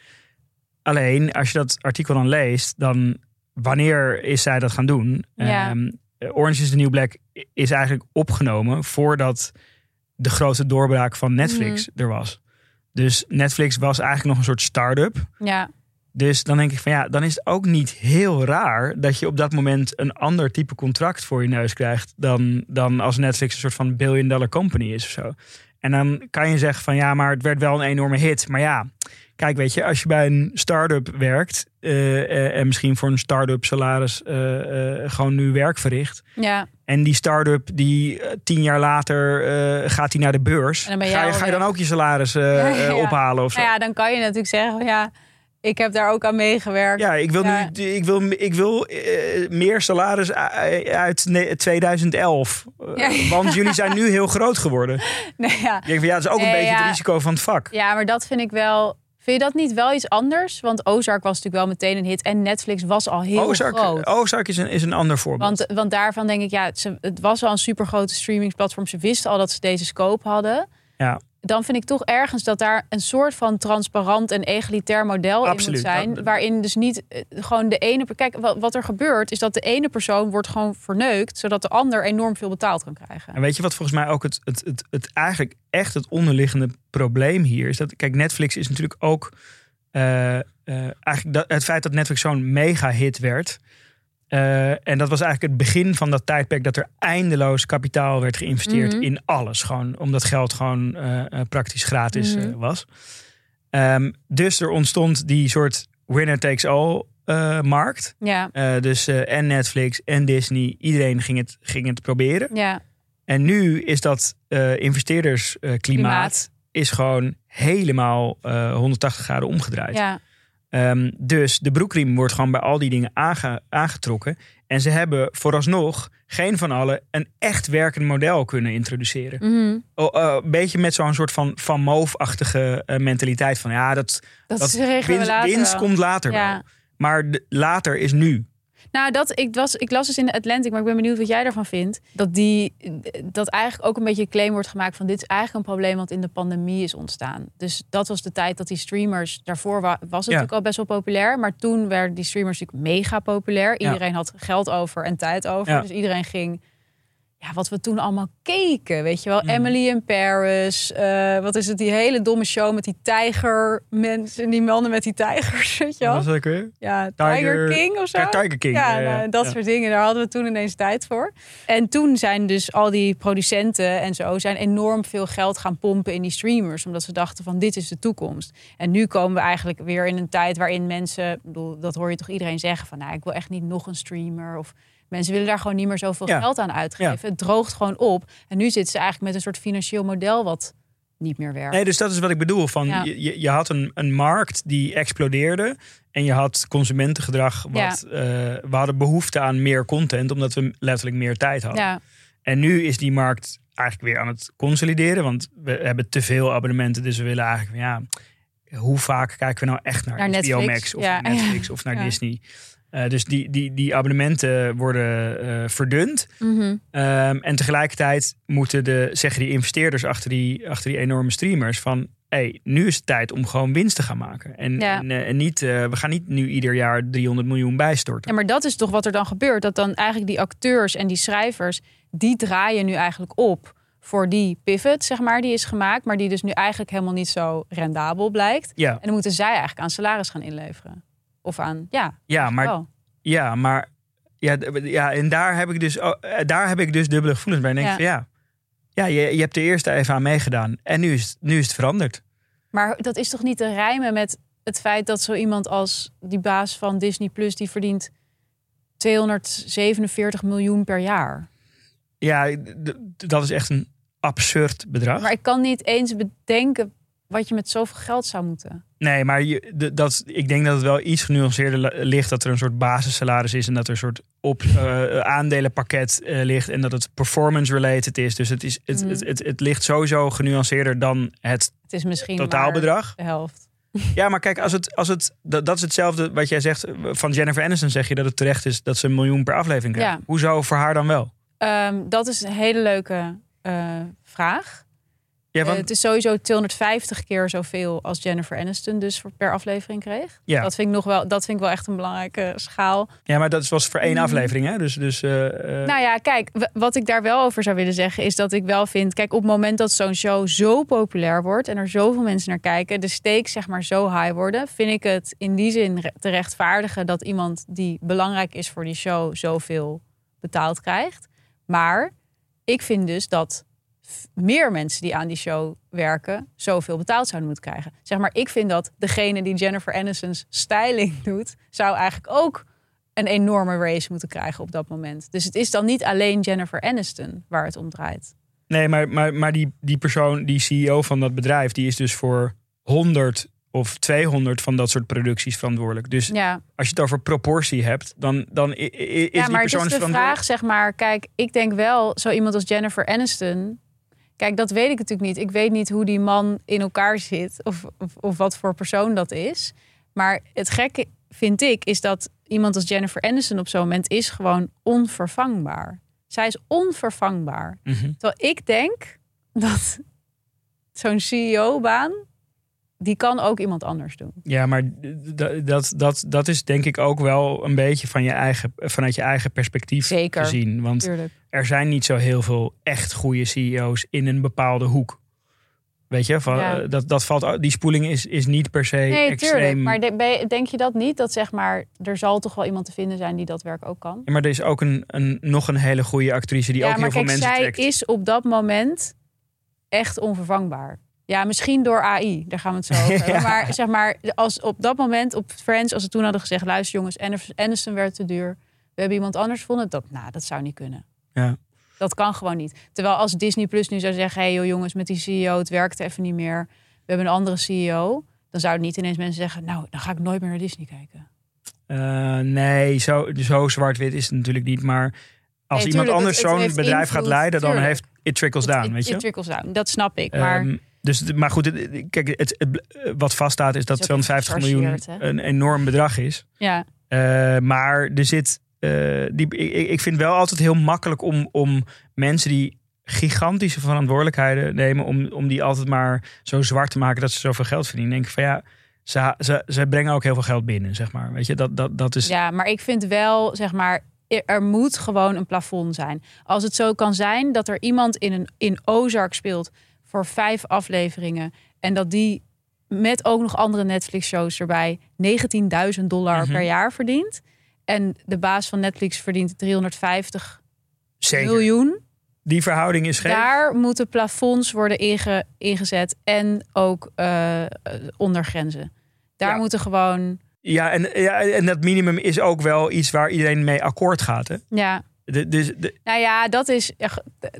Alleen, als je dat artikel dan leest, dan wanneer is zij dat gaan doen? Ja. Ehm, Orange is the New Black is eigenlijk opgenomen voordat de grote doorbraak van Netflix Mhm. er was. Dus Netflix was eigenlijk nog een soort start-up. Ja, Dus dan denk ik van ja, dan is het ook niet heel raar dat je op dat moment een ander type contract voor je neus krijgt dan, dan als Netflix een soort van billion dollar company is of zo. En dan kan je zeggen van ja, maar het werd wel een enorme hit. Maar ja, kijk, weet je, als je bij een start-up werkt eh, eh, en misschien voor een start-up salaris eh, gewoon nu werk verricht. ja. En die start-up die tien jaar later gaat die naar de beurs. En dan ben ga, je, ga je dan ook je salaris Ja, ja, ja. ophalen of zo? Nou ja, dan kan je natuurlijk zeggen, ja, ik heb daar ook aan meegewerkt. Ja, ik wil, Ja. nu, ik wil, ik wil meer salaris uit ne- 2011. Eh, Ja. Want jullie zijn nu heel groot geworden. Nee, ja. Ik denk van ja, dat is ook een beetje het risico van het vak. Ja, maar dat vind ik wel, Vind je dat niet wel iets anders? Want Ozark was natuurlijk wel meteen een hit en Netflix was al heel Ozark, groot. Ozark is, een, is een ander voorbeeld. Want, want daarvan denk ik, ja, het was al een supergrote streamingsplatform. Ze wisten al dat ze deze scope hadden. Ja. Dan vind ik toch ergens dat daar een soort van transparant en egalitair model in moet zijn. Dat- waarin dus niet eh, gewoon de ene... Kijk, wat, wat er gebeurt is dat de ene persoon wordt gewoon verneukt... zodat de ander enorm veel betaald kan krijgen. En weet je wat volgens mij ook het, het, het, het eigenlijk echt het onderliggende probleem hier is? Dat, kijk, Netflix is natuurlijk ook eh, eh, eigenlijk dat, het feit dat Netflix zo'n mega hit werd. Eh, en dat was eigenlijk het begin van dat tijdperk dat er eindeloos kapitaal werd geïnvesteerd Mhm. in alles. Gewoon omdat geld gewoon eh, eh, praktisch gratis Mhm. was. Ehm, dus er ontstond die soort winner takes all markt. Ja, dus en Netflix en Disney, iedereen ging het, ging het proberen. ja, En nu is dat investeerdersklimaat Klimaat. is gewoon helemaal eh 180 graden omgedraaid. ja. Ehm, dus de broekriem wordt gewoon bij al die dingen aange- aangetrokken. En ze hebben vooralsnog geen van allen een echt werkend model kunnen introduceren. Eh, een beetje met zo'n soort van Van Moof-achtige eh, mentaliteit van ja, dat, Dat, winst, komt later Ja. wel. Maar de- later is nu. Nou, dat, ik, was, ik las dus in de Atlantic, maar ik ben benieuwd wat jij daarvan vindt. Dat, die, dat eigenlijk ook een beetje een claim wordt gemaakt van dit is eigenlijk een probleem wat in de pandemie is ontstaan. Dus dat was de tijd dat die streamers, daarvoor wa- was het natuurlijk al best wel populair. Maar toen werden die streamers natuurlijk mega populair. Iedereen had geld over en tijd over. Dus iedereen ging, ja, wat we toen allemaal keken, weet je wel. Mm. Emily in Paris, eh, wat is het, die hele domme show met die tijger mensen, die mannen met die tijgers, weet je wel. Was dat ook weer? Ja, Tiger, Tiger- King of zo. Ja, Tiger King, Ja, ja, ja. nou, dat soort dingen. Daar hadden we toen ineens tijd voor. En toen zijn dus al die producenten en zo... zijn enorm veel geld gaan pompen in die streamers. Omdat ze dachten van dit is de toekomst. En nu komen we eigenlijk weer in een tijd waarin mensen... ik bedoel, dat hoor je toch iedereen zeggen van... nou, ik wil echt niet nog een streamer of... Mensen willen daar gewoon niet meer zoveel Ja. geld aan uitgeven. Het droogt gewoon op. En nu zitten ze eigenlijk met een soort financieel model wat niet meer werkt. Nee, dus dat is wat ik bedoel. Van, Ja. je, je- had een, een markt die explodeerde. En je had consumentengedrag. Wat, eh, we hadden behoefte aan meer content, omdat we letterlijk meer tijd hadden. En nu is die markt eigenlijk weer aan het consolideren. Want we hebben te veel abonnementen. Dus we willen eigenlijk, ja, hoe vaak kijken we nou echt naar, Naar HBO Netflix. Max of Ja. Netflix of naar Ja. Disney? Eh, dus die, die, die abonnementen worden eh, verdund. Mhm. Ehm, en tegelijkertijd moeten de, zeggen die investeerders achter die, achter die enorme streamers van... Hey, nu is het tijd om gewoon winst te gaan maken. En, Ja. en, eh, en niet, we gaan niet nu ieder jaar 300 miljoen bijstorten. Ja, maar dat is toch wat er dan gebeurt. Dat dan eigenlijk die acteurs en die schrijvers, die draaien nu eigenlijk op voor die pivot, zeg maar, die is gemaakt, maar die dus nu eigenlijk helemaal niet zo rendabel blijkt. Ja, En dan moeten zij eigenlijk aan salaris gaan inleveren. Of aan, ja, ja maar, wel. ja, maar ja, ja, en daar heb ik dus, oh, eh, daar heb ik dus dubbele gevoelens bij. En denk Ja. ik van ja, ja je, je hebt er eerst even aan meegedaan. En nu is, het- nu is het veranderd. Maar dat is toch niet te rijmen met het feit dat zo iemand als die baas van Disney Plus, die verdient 247 miljoen per jaar. Ja, dat is echt een absurd bedrag. Maar ik kan niet eens bedenken wat je met zoveel geld zou moeten. Nee, maar je, dat, ik denk dat het wel iets genuanceerder li- ligt. Dat er een soort basissalaris is en dat er een soort op, eh, aandelenpakket eh, ligt. En dat het performance-related is. Dus het, is, het, Mhm. het, het, het ligt sowieso genuanceerder dan het Het is misschien totaalbedrag. de helft. Ja, maar kijk, als het, als het, dat, dat is hetzelfde wat jij zegt. Van Jennifer Aniston zeg je dat het terecht is dat ze een miljoen per aflevering krijgt. Ja. Hoezo voor haar dan wel? Ehm, dat is een hele leuke eh, vraag. Ja, Eh, het is sowieso 250 keer zoveel als Jennifer Aniston dus per aflevering kreeg. ja. Dat vind ik nog wel, dat vind ik wel echt een belangrijke schaal. ja, maar dat was voor één Mhm. aflevering. Hè? Dus, dus, eh, eh, Nou ja, kijk, wat ik daar wel over zou willen zeggen is dat ik wel vind, kijk, op het moment dat zo'n show zo populair wordt en er zoveel mensen naar kijken, de stakes zeg maar zo high worden, vind ik het in die zin te rechtvaardigen dat iemand die belangrijk is voor die show zoveel betaald krijgt. Maar ik vind dus dat meer mensen die aan die show werken zoveel betaald zouden moeten krijgen. Zeg maar, ik vind dat degene die Jennifer Aniston's styling doet, zou eigenlijk ook een enorme race moeten krijgen op dat moment. Dus het is dan niet alleen Jennifer Aniston waar het om draait. Nee, maar, maar, maar die, die persoon, die CEO van dat bedrijf, die is dus voor 100 of 200 van dat soort producties verantwoordelijk. Dus Ja, als je het over proportie hebt, dan, dan is ja die maar het persoon is de verantwoordelijk. vraag, zeg maar, kijk, ik denk wel, zo iemand als Jennifer Aniston, Kijk, dat weet ik natuurlijk niet. Ik weet niet hoe die man in elkaar zit of, of, of wat voor persoon dat is. Maar het gekke vind ik is dat iemand als Jennifer Aniston op zo'n moment is gewoon onvervangbaar. Zij is onvervangbaar. Mhm. Terwijl ik denk dat zo'n CEO-baan, die kan ook iemand anders doen. Ja, maar dat, dat, dat is denk ik ook wel een beetje van je eigen, vanuit je eigen perspectief Zeker. te zien. Want Tuurlijk. er zijn niet zo heel veel echt goede CEO's in een bepaalde hoek. Weet je, van, Ja. eh, dat, dat valt, die spoeling is, is niet per se Nee, extreem. tuurlijk. Maar de- denk je dat niet? Dat zeg maar, er zal toch wel iemand te vinden zijn die dat werk ook kan? Ja, maar er is ook een, een, nog een hele goede actrice die ja, ook heel veel kijk, mensen zij trekt. is op dat moment echt onvervangbaar. Ja, misschien door AI, daar gaan we het zo over. Ja. Maar zeg maar, als op dat moment op Friends, als ze toen hadden gezegd... luister jongens, Aniston werd te duur. We hebben iemand anders gevonden. Dat, nou, dat zou niet kunnen. Ja. Dat kan gewoon niet. Terwijl als Disney Plus nu zou zeggen... hé hey, joh, jongens, met die CEO, het werkt even niet meer. We hebben een andere CEO. Dan zouden niet ineens mensen zeggen... nou, dan ga ik nooit meer naar Disney kijken. Eh, nee, zo, zo zwart-wit is het natuurlijk niet. Maar als Nee, iemand tuurlijk, anders zo'n bedrijf gaat leiden, dan tuurlijk. heeft it trickles down, It- weet je? it trickles down, dat snap ik. Maar Ehm, dus, maar goed, kijk, het, het- wat vaststaat is dat is ook 250 miljoen hè? een enorm bedrag is. ja, Eh, maar er zit. eh, die, ik, ik vind wel altijd heel makkelijk om, om mensen die gigantische verantwoordelijkheden nemen. Om, om die altijd maar zo zwart te maken dat ze zoveel geld verdienen. Denk ik van ja, ze, ze, ze brengen ook heel veel geld binnen, zeg maar. Weet je, dat, dat, dat is. Ja, maar ik vind wel, zeg maar, er- er moet gewoon een plafond zijn. Als het zo kan zijn dat er iemand in, een, in Ozark speelt voor vijf afleveringen en dat die met ook nog andere Netflix-shows erbij 19.000 dollar Mhm. per jaar verdient. En de baas van Netflix verdient 350 zeker. miljoen. Die verhouding is geen. Daar moeten plafonds worden inge- ingezet en ook eh, eh, ondergrenzen. Daar Ja. moeten gewoon, Ja en, ja, en dat minimum is ook wel iets waar iedereen mee akkoord gaat. Hè? ja, De, dus, de, Nou ja, dat is,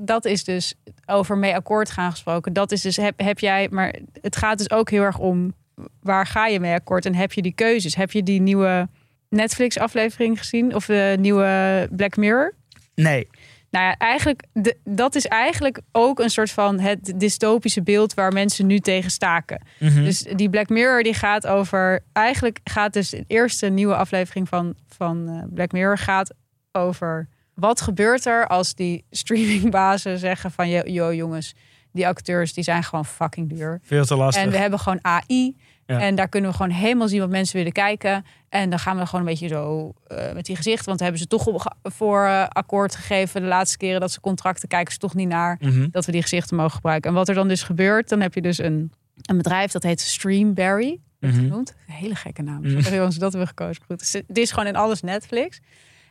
dat is dus over mee akkoord gaan gesproken. Dat is dus, heb, heb jij, maar het gaat dus ook heel erg om waar ga je mee akkoord en heb je die keuzes? Heb je die nieuwe Netflix-aflevering gezien of de nieuwe Black Mirror? nee. Nou ja, eigenlijk, de, dat is eigenlijk ook een soort van het dystopische beeld waar mensen nu tegen staken. Mhm. Dus die Black Mirror die gaat over. Eigenlijk gaat dus de eerste nieuwe aflevering van, van eh, Black Mirror gaat over. Wat gebeurt er als die streamingbazen zeggen van yo jongens, die acteurs die zijn gewoon fucking duur. Veel te lastig. En we hebben gewoon AI. Ja. En daar kunnen we gewoon helemaal zien wat mensen willen kijken. En dan gaan we gewoon een beetje zo eh, met die gezicht. Want hebben ze toch voor eh, akkoord gegeven. De laatste keren dat ze contracten kijken ze toch niet naar Mhm. dat we die gezichten mogen gebruiken. En wat er dan dus gebeurt, dan heb je dus een, een bedrijf dat heet Streamberry. Werd Mhm. genoemd. Een hele gekke naam. Sorry jongens, dat hebben we gekozen. Goed, het is gewoon in alles Netflix.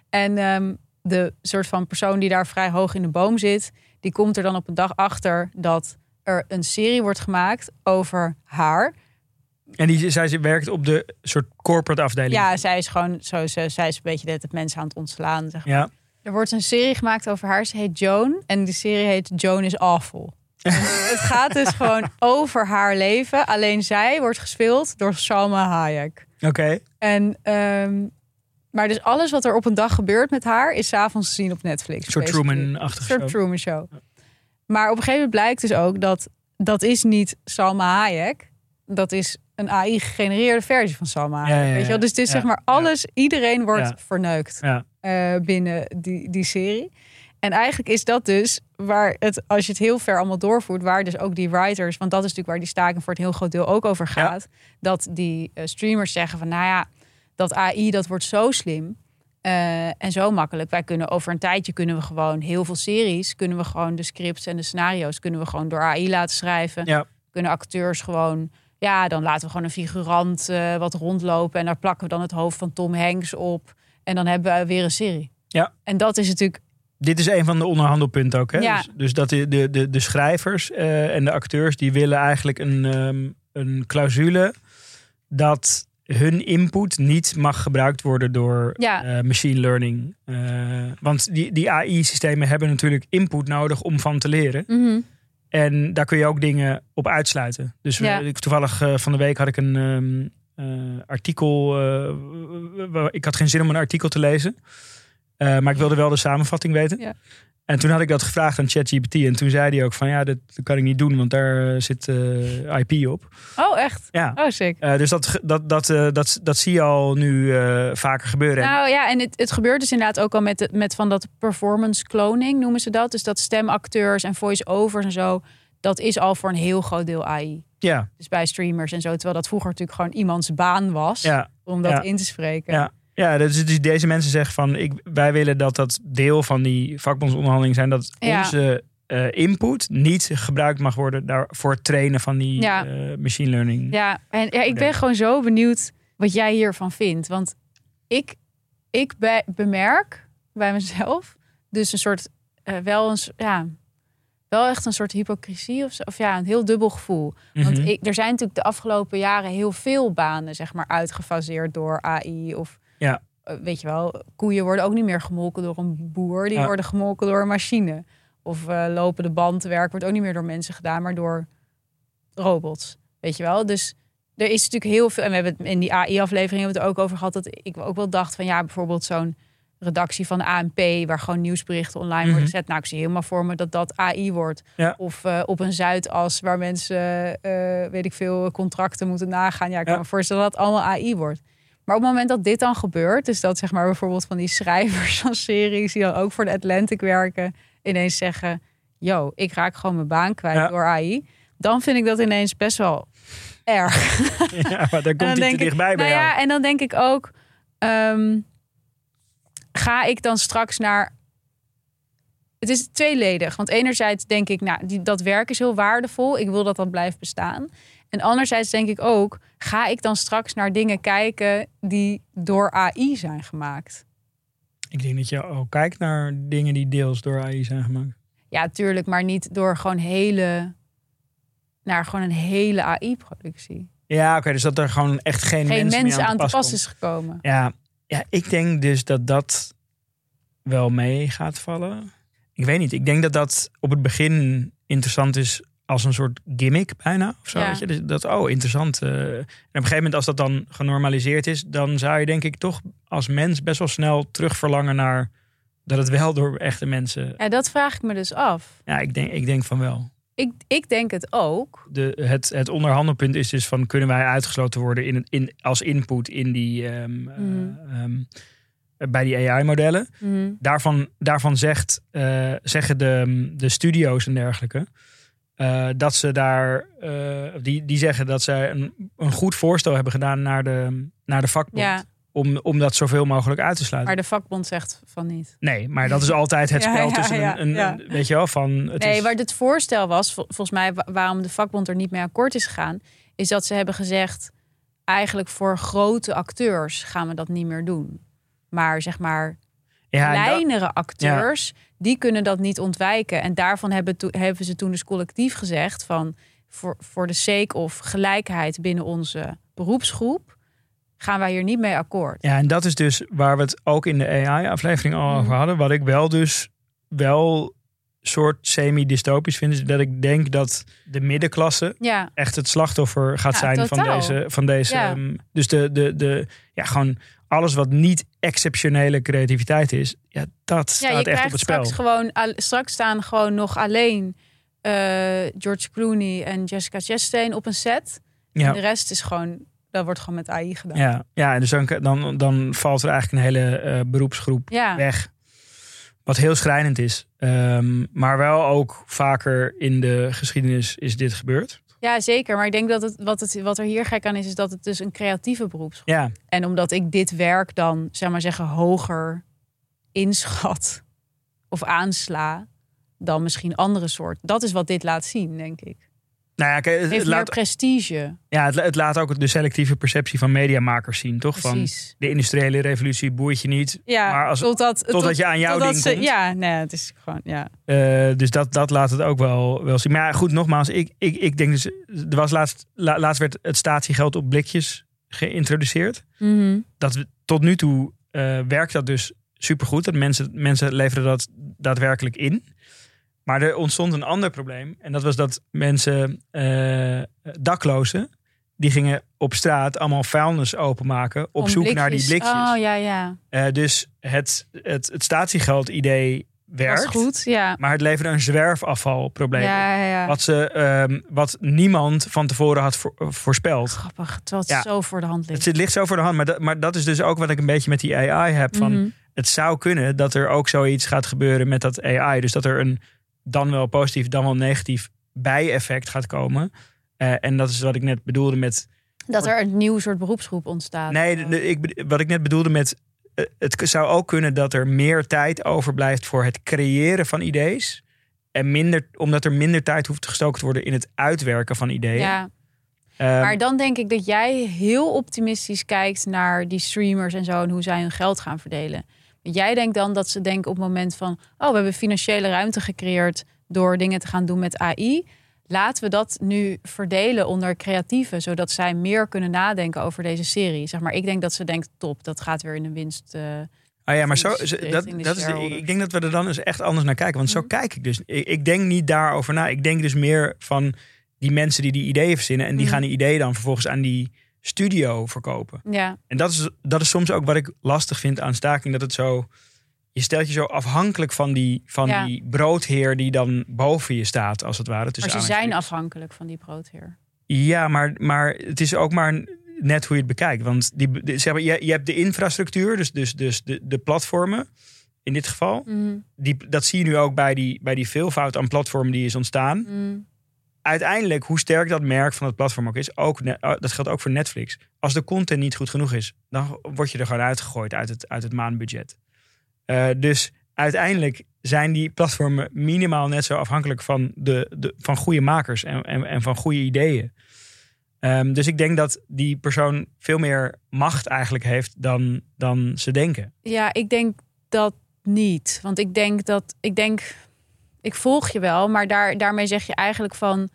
En ehm, de soort van persoon die daar vrij hoog in de boom zit, die komt er dan op een dag achter dat er een serie wordt gemaakt over haar. En die, zij ze werkt op de soort corporate afdeling. Ja, zij is gewoon zo, ze, zij is een beetje net het mensen aan het ontslaan. Zeg maar. Ja. Er wordt een serie gemaakt over haar. Ze heet Joan. En die serie heet Joan is Awful. Het gaat dus gewoon over haar leven. Alleen zij wordt gespeeld door Salma Hayek. Oké. En, ehm, maar dus alles wat er op een dag gebeurt met haar... is 's avonds te zien op Netflix. Een soort. Truman-achtig soort show. Truman Show. Maar op een gegeven moment blijkt dus ook dat... dat is niet Salma Hayek. Dat is een AI-gegenereerde versie van Salma Hayek. Ja, ja, ja. Weet je wel? Dus het is zeg maar alles... Iedereen wordt verneukt eh, binnen die, die serie. En eigenlijk is dat dus waar het, als je het heel ver allemaal doorvoert, waar dus ook die writers, want dat is natuurlijk waar die staking voor het heel groot deel ook over gaat, dat die eh, streamers zeggen van, nou ja, dat AI dat wordt zo slim eh, en zo makkelijk. Wij kunnen over een tijdje kunnen we gewoon heel veel series, kunnen we gewoon de scripts en de scenario's kunnen we gewoon door AI laten schrijven. Ja. Kunnen acteurs gewoon ja, dan laten we gewoon een figurant eh, wat rondlopen en daar plakken we dan het hoofd van Tom Hanks op en dan hebben we weer een serie. Ja. En dat is natuurlijk Dit is een van de onderhandelpunten ook. Hè? Ja. Dus, dus dat de, de, de, schrijvers eh, en de acteurs die willen eigenlijk een, ehm, een clausule dat hun input niet mag gebruikt worden door Ja. eh, machine learning. Eh, want die, die AI-systemen hebben natuurlijk input nodig om van te leren. Mhm. En daar kun je ook dingen op uitsluiten. Dus Ja. toevallig eh, van de week had ik een eh, artikel. ik had geen zin om een artikel te lezen. Eh, maar ik wilde wel de samenvatting weten. Ja. En toen had ik dat gevraagd aan ChatGPT. En toen zei hij ook van ja, dat, kan ik niet doen, want daar eh, zit eh, IP op. Oh, echt? Ja. Oh, sick. Dus dat, dat, dat, dat, dat zie je al nu vaker gebeuren. En- Nou ja, en het, het gebeurt dus inderdaad ook al met, met van dat performance cloning noemen ze dat. Dus dat stemacteurs en voice-overs en zo, dat is al voor een heel groot deel AI. ja, Dus bij streamers en zo. Terwijl dat vroeger natuurlijk gewoon iemands baan was ja, om dat ja. in te spreken. Ja. Ja dus, dus deze mensen zeggen van ik, wij willen dat dat deel van die vakbondsonderhandeling zijn dat Ja. onze eh, input niet gebruikt mag worden daar, voor het trainen van die Ja. eh, machine learning. Ja, en ja, ik ben gewoon zo benieuwd wat jij hiervan vindt. Want ik, ik be- bemerk bij mezelf dus een soort, eh, wel een, s- ja, wel echt een soort hypocrisie of zo. Of ja, een heel dubbel gevoel. Want Mhm. ik, er zijn natuurlijk de afgelopen jaren heel veel banen, zeg maar, uitgefaseerd door AI. Of Ja. eh, weet je wel, koeien worden ook niet meer gemolken door een boer. Die Ja. worden gemolken door een machine. Of eh lopende bandwerk wordt ook niet meer door mensen gedaan, maar door robots. Weet je wel? Dus er is natuurlijk heel veel. En we hebben het in die AI-aflevering hebben we het ook over gehad. Dat ik ook wel dacht van ja, bijvoorbeeld zo'n redactie van de ANP, waar gewoon nieuwsberichten online Mhm. worden gezet. Nou, ik zie helemaal voor me dat dat AI wordt. Ja. Of eh, op een Zuidas waar mensen, weet ik veel, contracten moeten nagaan. Ja, ik kan me voorstellen dat het allemaal AI wordt. Maar op het moment dat dit dan gebeurt, dus dat zeg maar bijvoorbeeld van die schrijvers van series die dan ook voor de Atlantic werken, ineens zeggen: Yo, ik raak gewoon mijn baan kwijt Ja. door AI. Dan vind ik dat ineens best wel erg. ja, maar daar komt hij te ik, dichtbij bij nou ja, en dan denk ik ook, ehm, ga ik dan straks naar. Het is tweeledig. Want enerzijds denk ik, nou, die, dat werk is heel waardevol. Ik wil dat dat blijft bestaan. En anderzijds denk ik ook, ga ik dan straks naar dingen kijken die door AI zijn gemaakt? Ik denk dat je ook kijkt naar dingen die deels door AI zijn gemaakt. Ja, tuurlijk, maar niet door gewoon hele. naar gewoon een hele AI-productie. Ja, oké, dus dat er gewoon echt geen, Geen mensen, aan te pas is gekomen. Ja, ja, ik denk dus dat dat wel mee gaat vallen. Ik weet niet. Ik denk dat dat op het begin interessant is als een soort gimmick bijna. Of zo, Ja. weet je? Dus Dat, oh, interessant. eh. en op een gegeven moment als dat dan genormaliseerd is... dan zou je denk ik toch als mens best wel snel terug verlangen naar... dat het wel door echte mensen... Ja, dat vraag ik me dus af. Ja, ik denk, ik denk van wel. Ik, ik denk het ook. De, het, het onderhandelpunt is dus van... kunnen wij uitgesloten worden in, in, als input in die... ehm, eh, Mhm. ehm, bij die AI-modellen. daarvan, daarvan zegt, eh, zeggen de, de studio's en dergelijke. Eh, dat ze daar, eh, die, die zeggen dat zij een, een goed voorstel hebben gedaan naar de, naar de vakbond. Ja, Om, om dat zoveel mogelijk uit te sluiten. maar de vakbond zegt van niet. Nee, maar dat is altijd het spel ja, tussen ja, een, een, weet je wel, van het nee, is, waar het voorstel was, vol- volgens mij wa- waarom de vakbond er niet mee akkoord is gegaan, is dat ze hebben gezegd, eigenlijk voor grote acteurs gaan we dat niet meer doen. Maar zeg maar dat- kleinere acteurs, die kunnen dat niet ontwijken. En daarvan hebben, to- hebben ze toen dus collectief gezegd van voor, voor de sake of gelijkheid binnen onze beroepsgroep gaan wij hier niet mee akkoord. Ja, en dat is dus waar we het ook in de AI-aflevering al Mhm. over hadden. Wat ik wel dus wel soort semi-dystopisch vind, is dat ik denk dat de middenklasse Ja, echt het slachtoffer gaat Ja, zijn van deze. Van deze Ja. ehm, dus de, de, de, ja, gewoon alles wat niet exceptionele creativiteit is, ja, dat ja staat echt op het spel. straks gewoon straks staan gewoon nog alleen eh, George Clooney en Jessica Chastain op een set. En de Ja, rest is gewoon, dat wordt gewoon met AI gedaan. ja, ja, en dus dan, dan, dan valt er eigenlijk een hele eh, beroepsgroep Ja. weg. Wat heel schrijnend is. Ehm, maar wel ook vaker in de geschiedenis is dit gebeurd. Ja, zeker. Maar ik denk dat het wat, het, wat er hier gek aan is, is dat het dus een creatieve beroepsgroep Ja, En omdat ik dit werk dan, zeg maar zeggen, hoger inschat of aansla dan misschien andere soort. Dat is wat dit laat zien, denk ik. Nou ja, kijk, het, heeft het meer laat, prestige. ja, het, het laat ook de selectieve perceptie van mediamakers zien, toch? Van Precies. de industriële revolutie boeit je niet. Ja, maar als- totdat, totdat je aan jouw ding ze- komt. Ja, nee, het is gewoon, ja. Eh, dus dat, dat laat het ook wel, wel zien. Maar ja, goed, nogmaals, ik, ik, ik denk dus, er was laatst, la- laatst werd het statiegeld op blikjes geïntroduceerd. Mhm. Dat tot nu toe eh, werkt dat dus supergoed. Dat mensen, mensen leveren dat daadwerkelijk in. Maar er ontstond een ander probleem. En dat was dat mensen, eh, daklozen, die gingen op straat allemaal vuilnis openmaken op Om zoek naar die blikjes. Oh ja, ja. Eh, dus het, het, het statiegeld-idee Was werkt, goed. Ja. maar het leverde een zwerfafvalprobleem op. Ja, ja, ja. Wat, ze, ehm, wat niemand van tevoren had eh, voorspeld. Grappig. Terwijl het zo voor de hand Het ligt. zit, ligt zo voor de hand, maar dat, maar dat is dus ook wat ik een beetje met die AI heb. Van, Mhm. Het zou kunnen dat er ook zoiets gaat gebeuren met dat AI. Dus dat er een dan wel positief, dan wel negatief bijeffect gaat komen. Eh, en dat is wat ik net bedoelde met. Dat er een nieuw soort beroepsgroep ontstaat. Nee, de- de- ik, wat ik net bedoelde met. eh, Het zou ook kunnen dat er meer tijd overblijft voor het creëren van ideeën. En minder, omdat er minder tijd hoeft gestoken te worden in het uitwerken van ideeën. Ja, Ehm, maar dan denk ik dat jij heel optimistisch kijkt naar die streamers en zo en hoe zij hun geld gaan verdelen. Jij denkt dan dat ze denken op het moment van, oh, we hebben financiële ruimte gecreëerd door dingen te gaan doen met AI. Laten we dat nu verdelen onder creatieven, zodat zij meer kunnen nadenken over deze serie. Zeg maar, ik denk dat ze denkt, top, dat gaat weer in de winst. eh, Ah ja, maar zo, de dat, dat is, de- ik denk dat we er dan eens echt anders naar kijken. Want zo Mhm. kijk ik dus. Ik, ik denk niet daarover na. Ik denk dus meer van die mensen die die ideeën verzinnen. En die Mhm. gaan die ideeën dan vervolgens aan die studio verkopen. ja, En dat is, dat is soms ook wat ik lastig vind aan staking. Dat het zo... Je stelt je zo afhankelijk van die, van Ja. die broodheer die dan boven je staat, als het ware. maar tussen ze zijn afhankelijk van die broodheer. Ja, maar, maar het is ook maar net hoe je het bekijkt. Want die, de- zeg maar, je, je hebt de infrastructuur, dus, dus, dus de, de platformen in dit geval. Mhm, Die, dat zie je nu ook bij die, bij die veelvoud aan platformen die is ontstaan. mhm. Uiteindelijk, hoe sterk dat merk van het platform ook is, ook, ne- dat geldt ook voor Netflix. Als de content niet goed genoeg is, dan word je er gewoon uitgegooid uit het, uit het maandbudget. Eh, dus uiteindelijk zijn die platformen minimaal net zo afhankelijk van, de, van goede makers en, en, en van goede ideeën. Ehm, dus ik denk dat die persoon veel meer macht eigenlijk heeft dan, dan ze denken. Ja, ik denk dat niet. Want ik denk dat. Ik denk. Ik volg je wel, maar daar, daarmee zeg je eigenlijk van.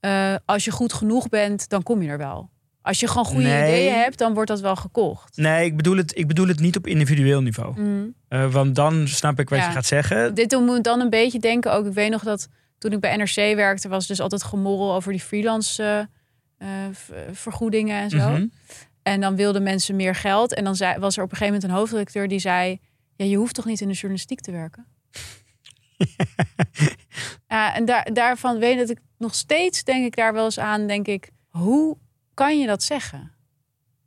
eh, als je goed genoeg bent, dan kom je er wel. Als je gewoon goede Nee. ideeën hebt, dan wordt dat wel gekocht. Nee, ik bedoel het, ik bedoel het niet op individueel niveau. Mm. Eh, want dan snap ik wat Ja. je gaat zeggen. Dit doet me dan een beetje denken ook. Ik weet nog dat toen ik bij NRC werkte, was dus altijd gemorrel over die freelance eh, vergoedingen en zo. Mhm. En dan wilden mensen meer geld. En dan zei, was er op een gegeven moment een hoofdredacteur die zei: Ja, je hoeft toch niet in de journalistiek te werken? ja, en daar, daarvan weet ik dat ik nog steeds denk ik daar wel eens aan, denk ik, hoe kan je dat zeggen?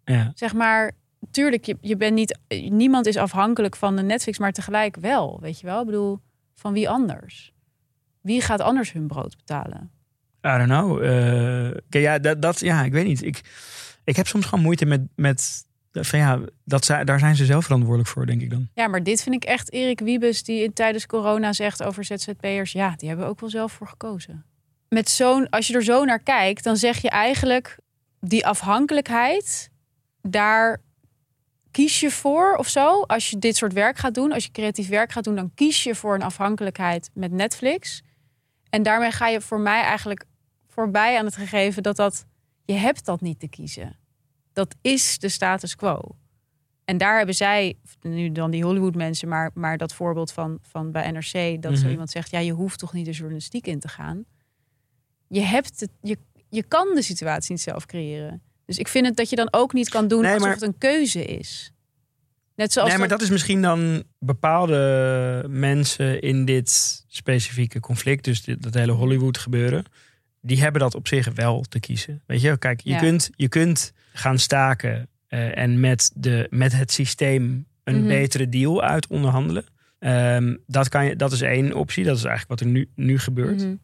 Ja. Zeg maar, tuurlijk, je, je bent niet, niemand is afhankelijk van de Netflix, maar tegelijk wel, weet je wel? Ik bedoel, van wie anders? Wie gaat anders hun brood betalen? I don't know. Eh, ja, dat, dat, ja, ik weet niet. Ik, ik heb soms gewoon moeite met, met van ja, dat, daar zijn ze zelf verantwoordelijk voor, denk ik dan. Ja, maar dit vind ik echt Erik Wiebes die tijdens corona zegt over ZZP'ers. Ja, die hebben ook wel zelf voor gekozen. Met zo'n, als je er zo naar kijkt, dan zeg je eigenlijk die afhankelijkheid, daar kies je voor of zo. Als je dit soort werk gaat doen, als je creatief werk gaat doen, dan kies je voor een afhankelijkheid met Netflix. En daarmee ga je voor mij eigenlijk voorbij aan het gegeven dat dat, je hebt dat niet te kiezen. Dat is de status quo. En daar hebben zij, nu dan die Hollywood mensen, maar, maar dat voorbeeld van, van bij NRC, dat zo Mhm. iemand zegt, ja, je hoeft toch niet de journalistiek in te gaan. Je hebt het, je, je kan de situatie niet zelf creëren. Dus ik vind het dat je dan ook niet kan doen Nee, alsof maar- het een keuze is. Net zoals nee, maar dat is misschien dan bepaalde mensen in dit specifieke conflict, dus dit, dat hele Hollywood gebeuren, die hebben dat op zich wel te kiezen. Weet je, kijk, je, Ja. kunt, je kunt gaan staken eh, en met, de, met het systeem een Mhm. betere deal uit onderhandelen. Ehm, dat, kan je, dat is één optie. Dat is eigenlijk wat er nu, nu gebeurt. Mhm.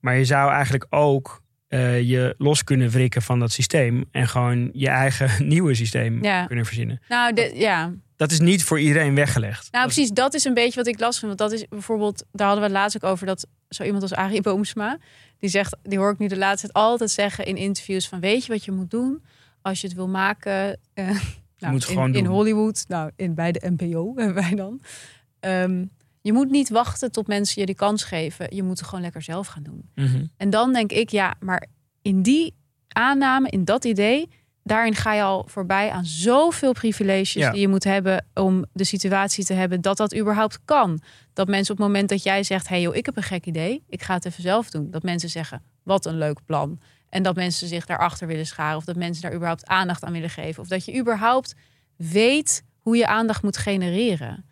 Maar je zou eigenlijk ook eh, je los kunnen wrikken van dat systeem. En gewoon je eigen nieuwe systeem Ja. kunnen verzinnen. Nou, de, ja. Dat is niet voor iedereen weggelegd. Nou, precies, dat is een beetje wat ik last vind. Want dat is bijvoorbeeld, daar hadden we het laatst ook over dat zo iemand als Arie Boomsma, die zegt, die hoor ik nu de laatste tijd altijd zeggen in interviews van, weet je wat je moet doen als je het wil maken? eh, nou, moet in, in. Hollywood, nou, in, bij de NPO hebben wij dan. Ehm, je moet niet wachten tot mensen je die kans geven. Je moet het gewoon lekker zelf gaan doen. Mhm. En dan denk ik, ja, maar in die aanname, in dat idee, daarin ga je al voorbij aan zoveel privileges Ja. die je moet hebben om de situatie te hebben dat dat überhaupt kan. Dat mensen op het moment dat jij zegt, hey joh, ik heb een gek idee, ik ga het even zelf doen. Dat mensen zeggen, wat een leuk plan. En dat mensen zich daarachter willen scharen. Of dat mensen daar überhaupt aandacht aan willen geven. Of dat je überhaupt weet hoe je aandacht moet genereren.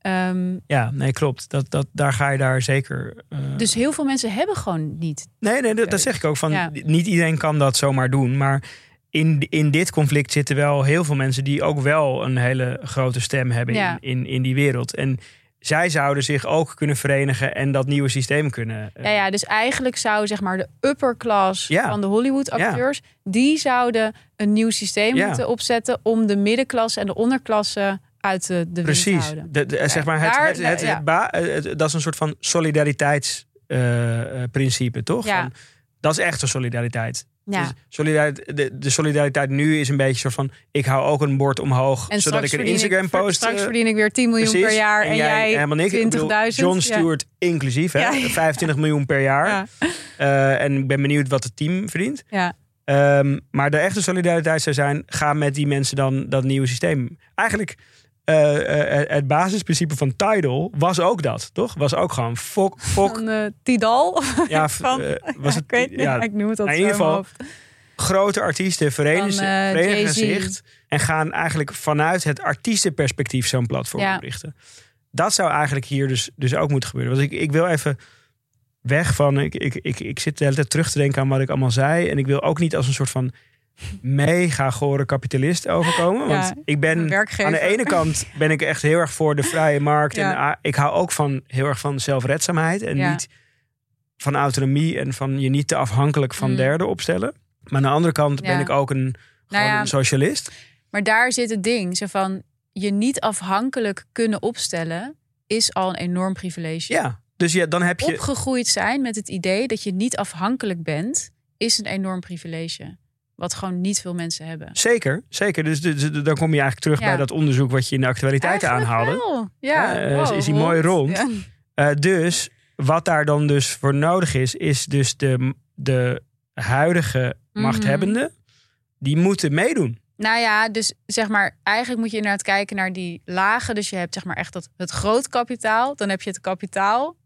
Ehm, Ja, nee, klopt. Dat, dat, daar ga je daar zeker. eh, dus heel veel mensen hebben gewoon niet. Nee, nee dat, dat zeg ik ook. Van, Ja. Niet iedereen kan dat zomaar doen. Maar in, in dit conflict zitten wel heel veel mensen die ook wel een hele grote stem hebben Ja. in, in, in die wereld. En zij zouden zich ook kunnen verenigen en dat nieuwe systeem kunnen. eh, Ja, ja, dus eigenlijk zou zeg maar de upper class Ja. van de Hollywood acteurs, die zouden een nieuw systeem Ja. moeten opzetten om de middenklasse en de onderklasse uit de, wind Precies. houden. De, de- zeg maar het, daar- het, het, ja. het ba- het- dat is een soort van solidariteitsprincipe, toch? Ja. Van, dat is echt een solidariteit. Ja. Dus solidariteit de, de solidariteit nu is een beetje soort van... ik hou ook een bord omhoog, En zodat ik een Instagram ik, post... Straks eh, verdien ik weer 10 miljoen precies. per jaar en, jij helemaal niks. Ik bedoel, 20.000. John Ja. Stewart inclusief, hè? Ja, ja. 25 miljoen per jaar. Ja. Eh, en ik ben benieuwd wat het team verdient. Ja. Ehm, maar de echte solidariteit zou zijn... ga met die mensen dan dat nieuwe systeem. Eigenlijk... eh, eh, het basisprincipe van Tidal was ook dat, toch? Was ook gewoon fok, fok. Van eh, Tidal. Ja, van- eh, was het, ik weet niet, ja, ik noem het in ieder zo in mijn geval- grote artiesten verenigen, Van, eh, verenigen zich en gaan eigenlijk vanuit het artiestenperspectief zo'n platform Ja. oprichten. Dat zou eigenlijk hier dus, dus ook moeten gebeuren. Want ik, ik wil even weg van. Ik, ik, ik, ik zit de hele tijd terug te denken aan wat ik allemaal zei. En ik wil ook niet als een soort van mega gore kapitalist overkomen. Want ik ben werkgever. aan de ene kant ben ik echt heel erg voor de vrije markt. Ja. En ik hou ook van heel erg van zelfredzaamheid. En Ja. niet van autonomie en van je niet te afhankelijk van Mm. derden opstellen. Maar aan de andere kant ben ik ook een, ja. een socialist. Maar daar zit het ding. Zo van je niet afhankelijk kunnen opstellen is al een enorm privilege. Ja, dus ja, dan heb je... Opgegroeid zijn met het idee dat je niet afhankelijk bent, is een enorm privilege. Wat gewoon niet veel mensen hebben. Zeker, zeker. Dus, dus, dus dan kom je eigenlijk terug Ja. bij dat onderzoek wat je in de actualiteiten Eigenlijk aanhaalde. wel. Ja, eh, wow, is die mooi rond. Ja. Eh, dus wat daar dan dus voor nodig is, is dus de, de huidige Mhm. machthebbenden, die moeten meedoen. Nou ja, dus zeg maar, eigenlijk moet je inderdaad kijken naar die lagen. Dus je hebt zeg maar echt dat, het groot kapitaal. Dan heb je het kapitaal.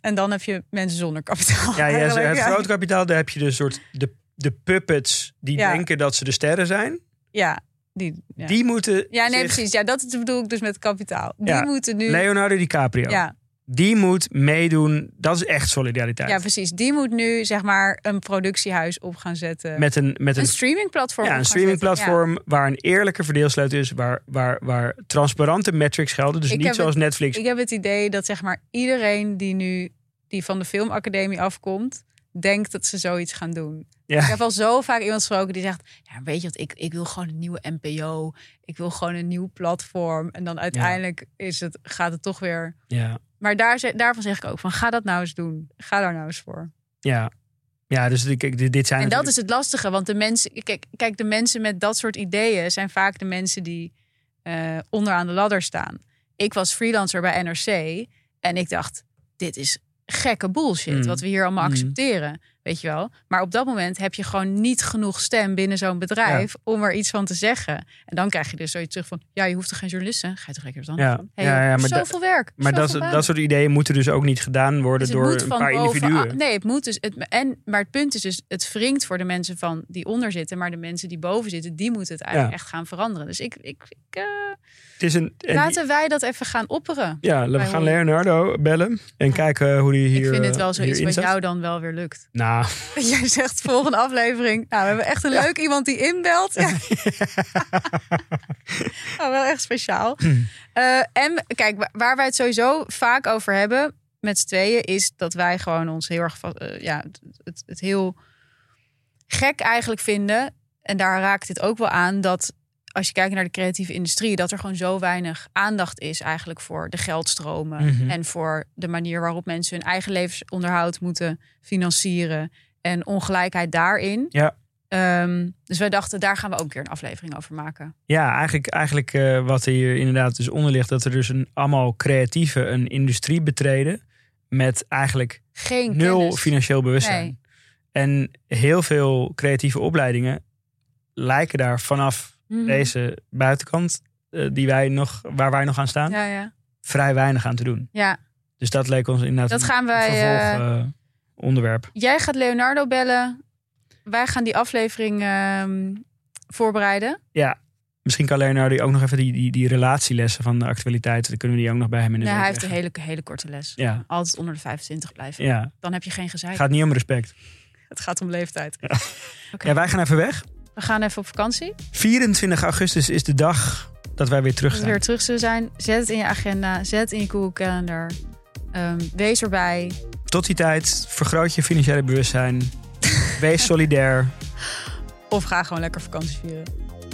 En dan heb je mensen zonder kapitaal. Ja, ja, het grote kapitaal, daar heb je dus soort de, de puppets die Ja. denken dat ze de sterren zijn. Ja, die, ja. Die moeten ja, nee, zich- precies. Ja, dat bedoel ik dus met kapitaal. Die Ja. moeten nu. Leonardo DiCaprio. ja, Die moet meedoen. Dat is echt solidariteit. ja, precies. Die moet nu zeg maar een productiehuis op gaan zetten. met een, met een een, streamingplatform. ja, een streamingplatform waar een eerlijke verdeelsleutel is. Waar, waar, waar transparante metrics gelden. Dus Ik niet zoals het- Netflix. Ik heb het idee dat zeg maar iedereen die nu die van de filmacademie afkomt, denkt dat ze zoiets gaan doen. Ja. Ik heb al zo vaak iemand gesproken die zegt: Ja, weet je wat, ik, ik wil gewoon een nieuwe NPO. Ik wil gewoon een nieuw platform. En dan uiteindelijk is het, gaat het toch weer. Ja. Maar daar, daarvan zeg ik ook van: ga dat nou eens doen. Ga daar nou eens voor. Ja. Ja, dus dit dit zijn En dat natuurlijk- is het lastige, want de mensen, kijk, kijk, de mensen met dat soort ideeën zijn vaak de mensen die eh, onderaan de ladder staan. Ik was freelancer bij NRC en ik dacht: dit is gekke bullshit Mm. wat we hier allemaal Mm. accepteren, weet je wel. Maar op dat moment heb je gewoon niet genoeg stem binnen zo'n bedrijf om er iets van te zeggen. En dan krijg je dus zoiets terug van: ja, je hoeft toch geen journalist te zijn? Ga je toch lekker wat anders Ja. doen? Hey, Ja, ja, maar zoveel werk. Maar dat, zoveel dat soort ideeën moeten dus ook niet gedaan worden Dus door een paar individuen. Nee, het moet dus. Het, en, maar het punt is dus, het wringt voor de mensen van die onder zitten. Maar de mensen die boven zitten, die moeten het eigenlijk echt gaan veranderen. Dus ik, ik, ik eh, Het is een, en laten wij dat even gaan opperen. ja, we gaan. Leonardo bellen en kijken hoe die hier ik vind het eh, wel zoiets hierin wat jou dan wel weer lukt. Nou, Jij zegt volgende aflevering. Nou, we hebben echt een leuk iemand die inbelt. Ja. oh, wel echt speciaal. Eh, en kijk, wa- waar wij het sowieso vaak over hebben met z'n tweeën, is dat wij gewoon ons heel erg eh, ja, het, het, het heel gek eigenlijk vinden. En daar raakt dit ook wel aan dat als je kijkt naar de creatieve industrie, dat er gewoon zo weinig aandacht is eigenlijk voor de geldstromen Mhm. en voor de manier waarop mensen hun eigen levensonderhoud moeten financieren en ongelijkheid daarin. Ja. Ehm, dus wij dachten, daar gaan we ook een keer een aflevering over maken. ja, eigenlijk, eigenlijk eh, wat hier inderdaad dus onder ligt, dat er dus een, allemaal creatieve een industrie betreden met eigenlijk Geen nul kennis. financieel bewustzijn. Nee. En heel veel creatieve opleidingen lijken daar vanaf Mhm. deze buitenkant, eh, die wij nog, waar wij nog aan staan, Ja, ja. vrij weinig aan te doen. ja, Dus dat leek ons inderdaad dat gaan wij. vervolg, eh, eh, onderwerp. jij gaat Leonardo bellen. wij gaan die aflevering ehm, voorbereiden. Ja, misschien kan Leonardo ook nog even die, die, die relatielessen van de actualiteit. Dan kunnen we die ook nog bij hem in de Nee, hij heeft een hele, hele korte les. Ja, Altijd onder de 25 blijven. ja. Dan heb je geen gezeik. Het gaat niet om respect. Het gaat om leeftijd. Ja. Ja, wij gaan even weg. We gaan even op vakantie. 24 augustus is de dag dat wij weer terug zijn. weer terug zullen zijn. Zet het in je agenda. Zet het in je Google Calendar. Ehm, wees erbij. Tot die tijd, vergroot je financiële bewustzijn. Wees solidair. Of ga gewoon lekker vakantie vieren.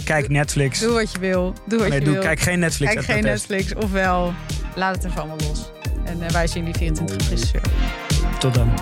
Kijk Netflix. Doe wat je wil. Doe wat Nee, je doe, wil. kijk geen Netflix. Kijk geen. Netflix. Ofwel, laat het even allemaal los. En eh, wij zien die 24 augustus weer. Tot dan.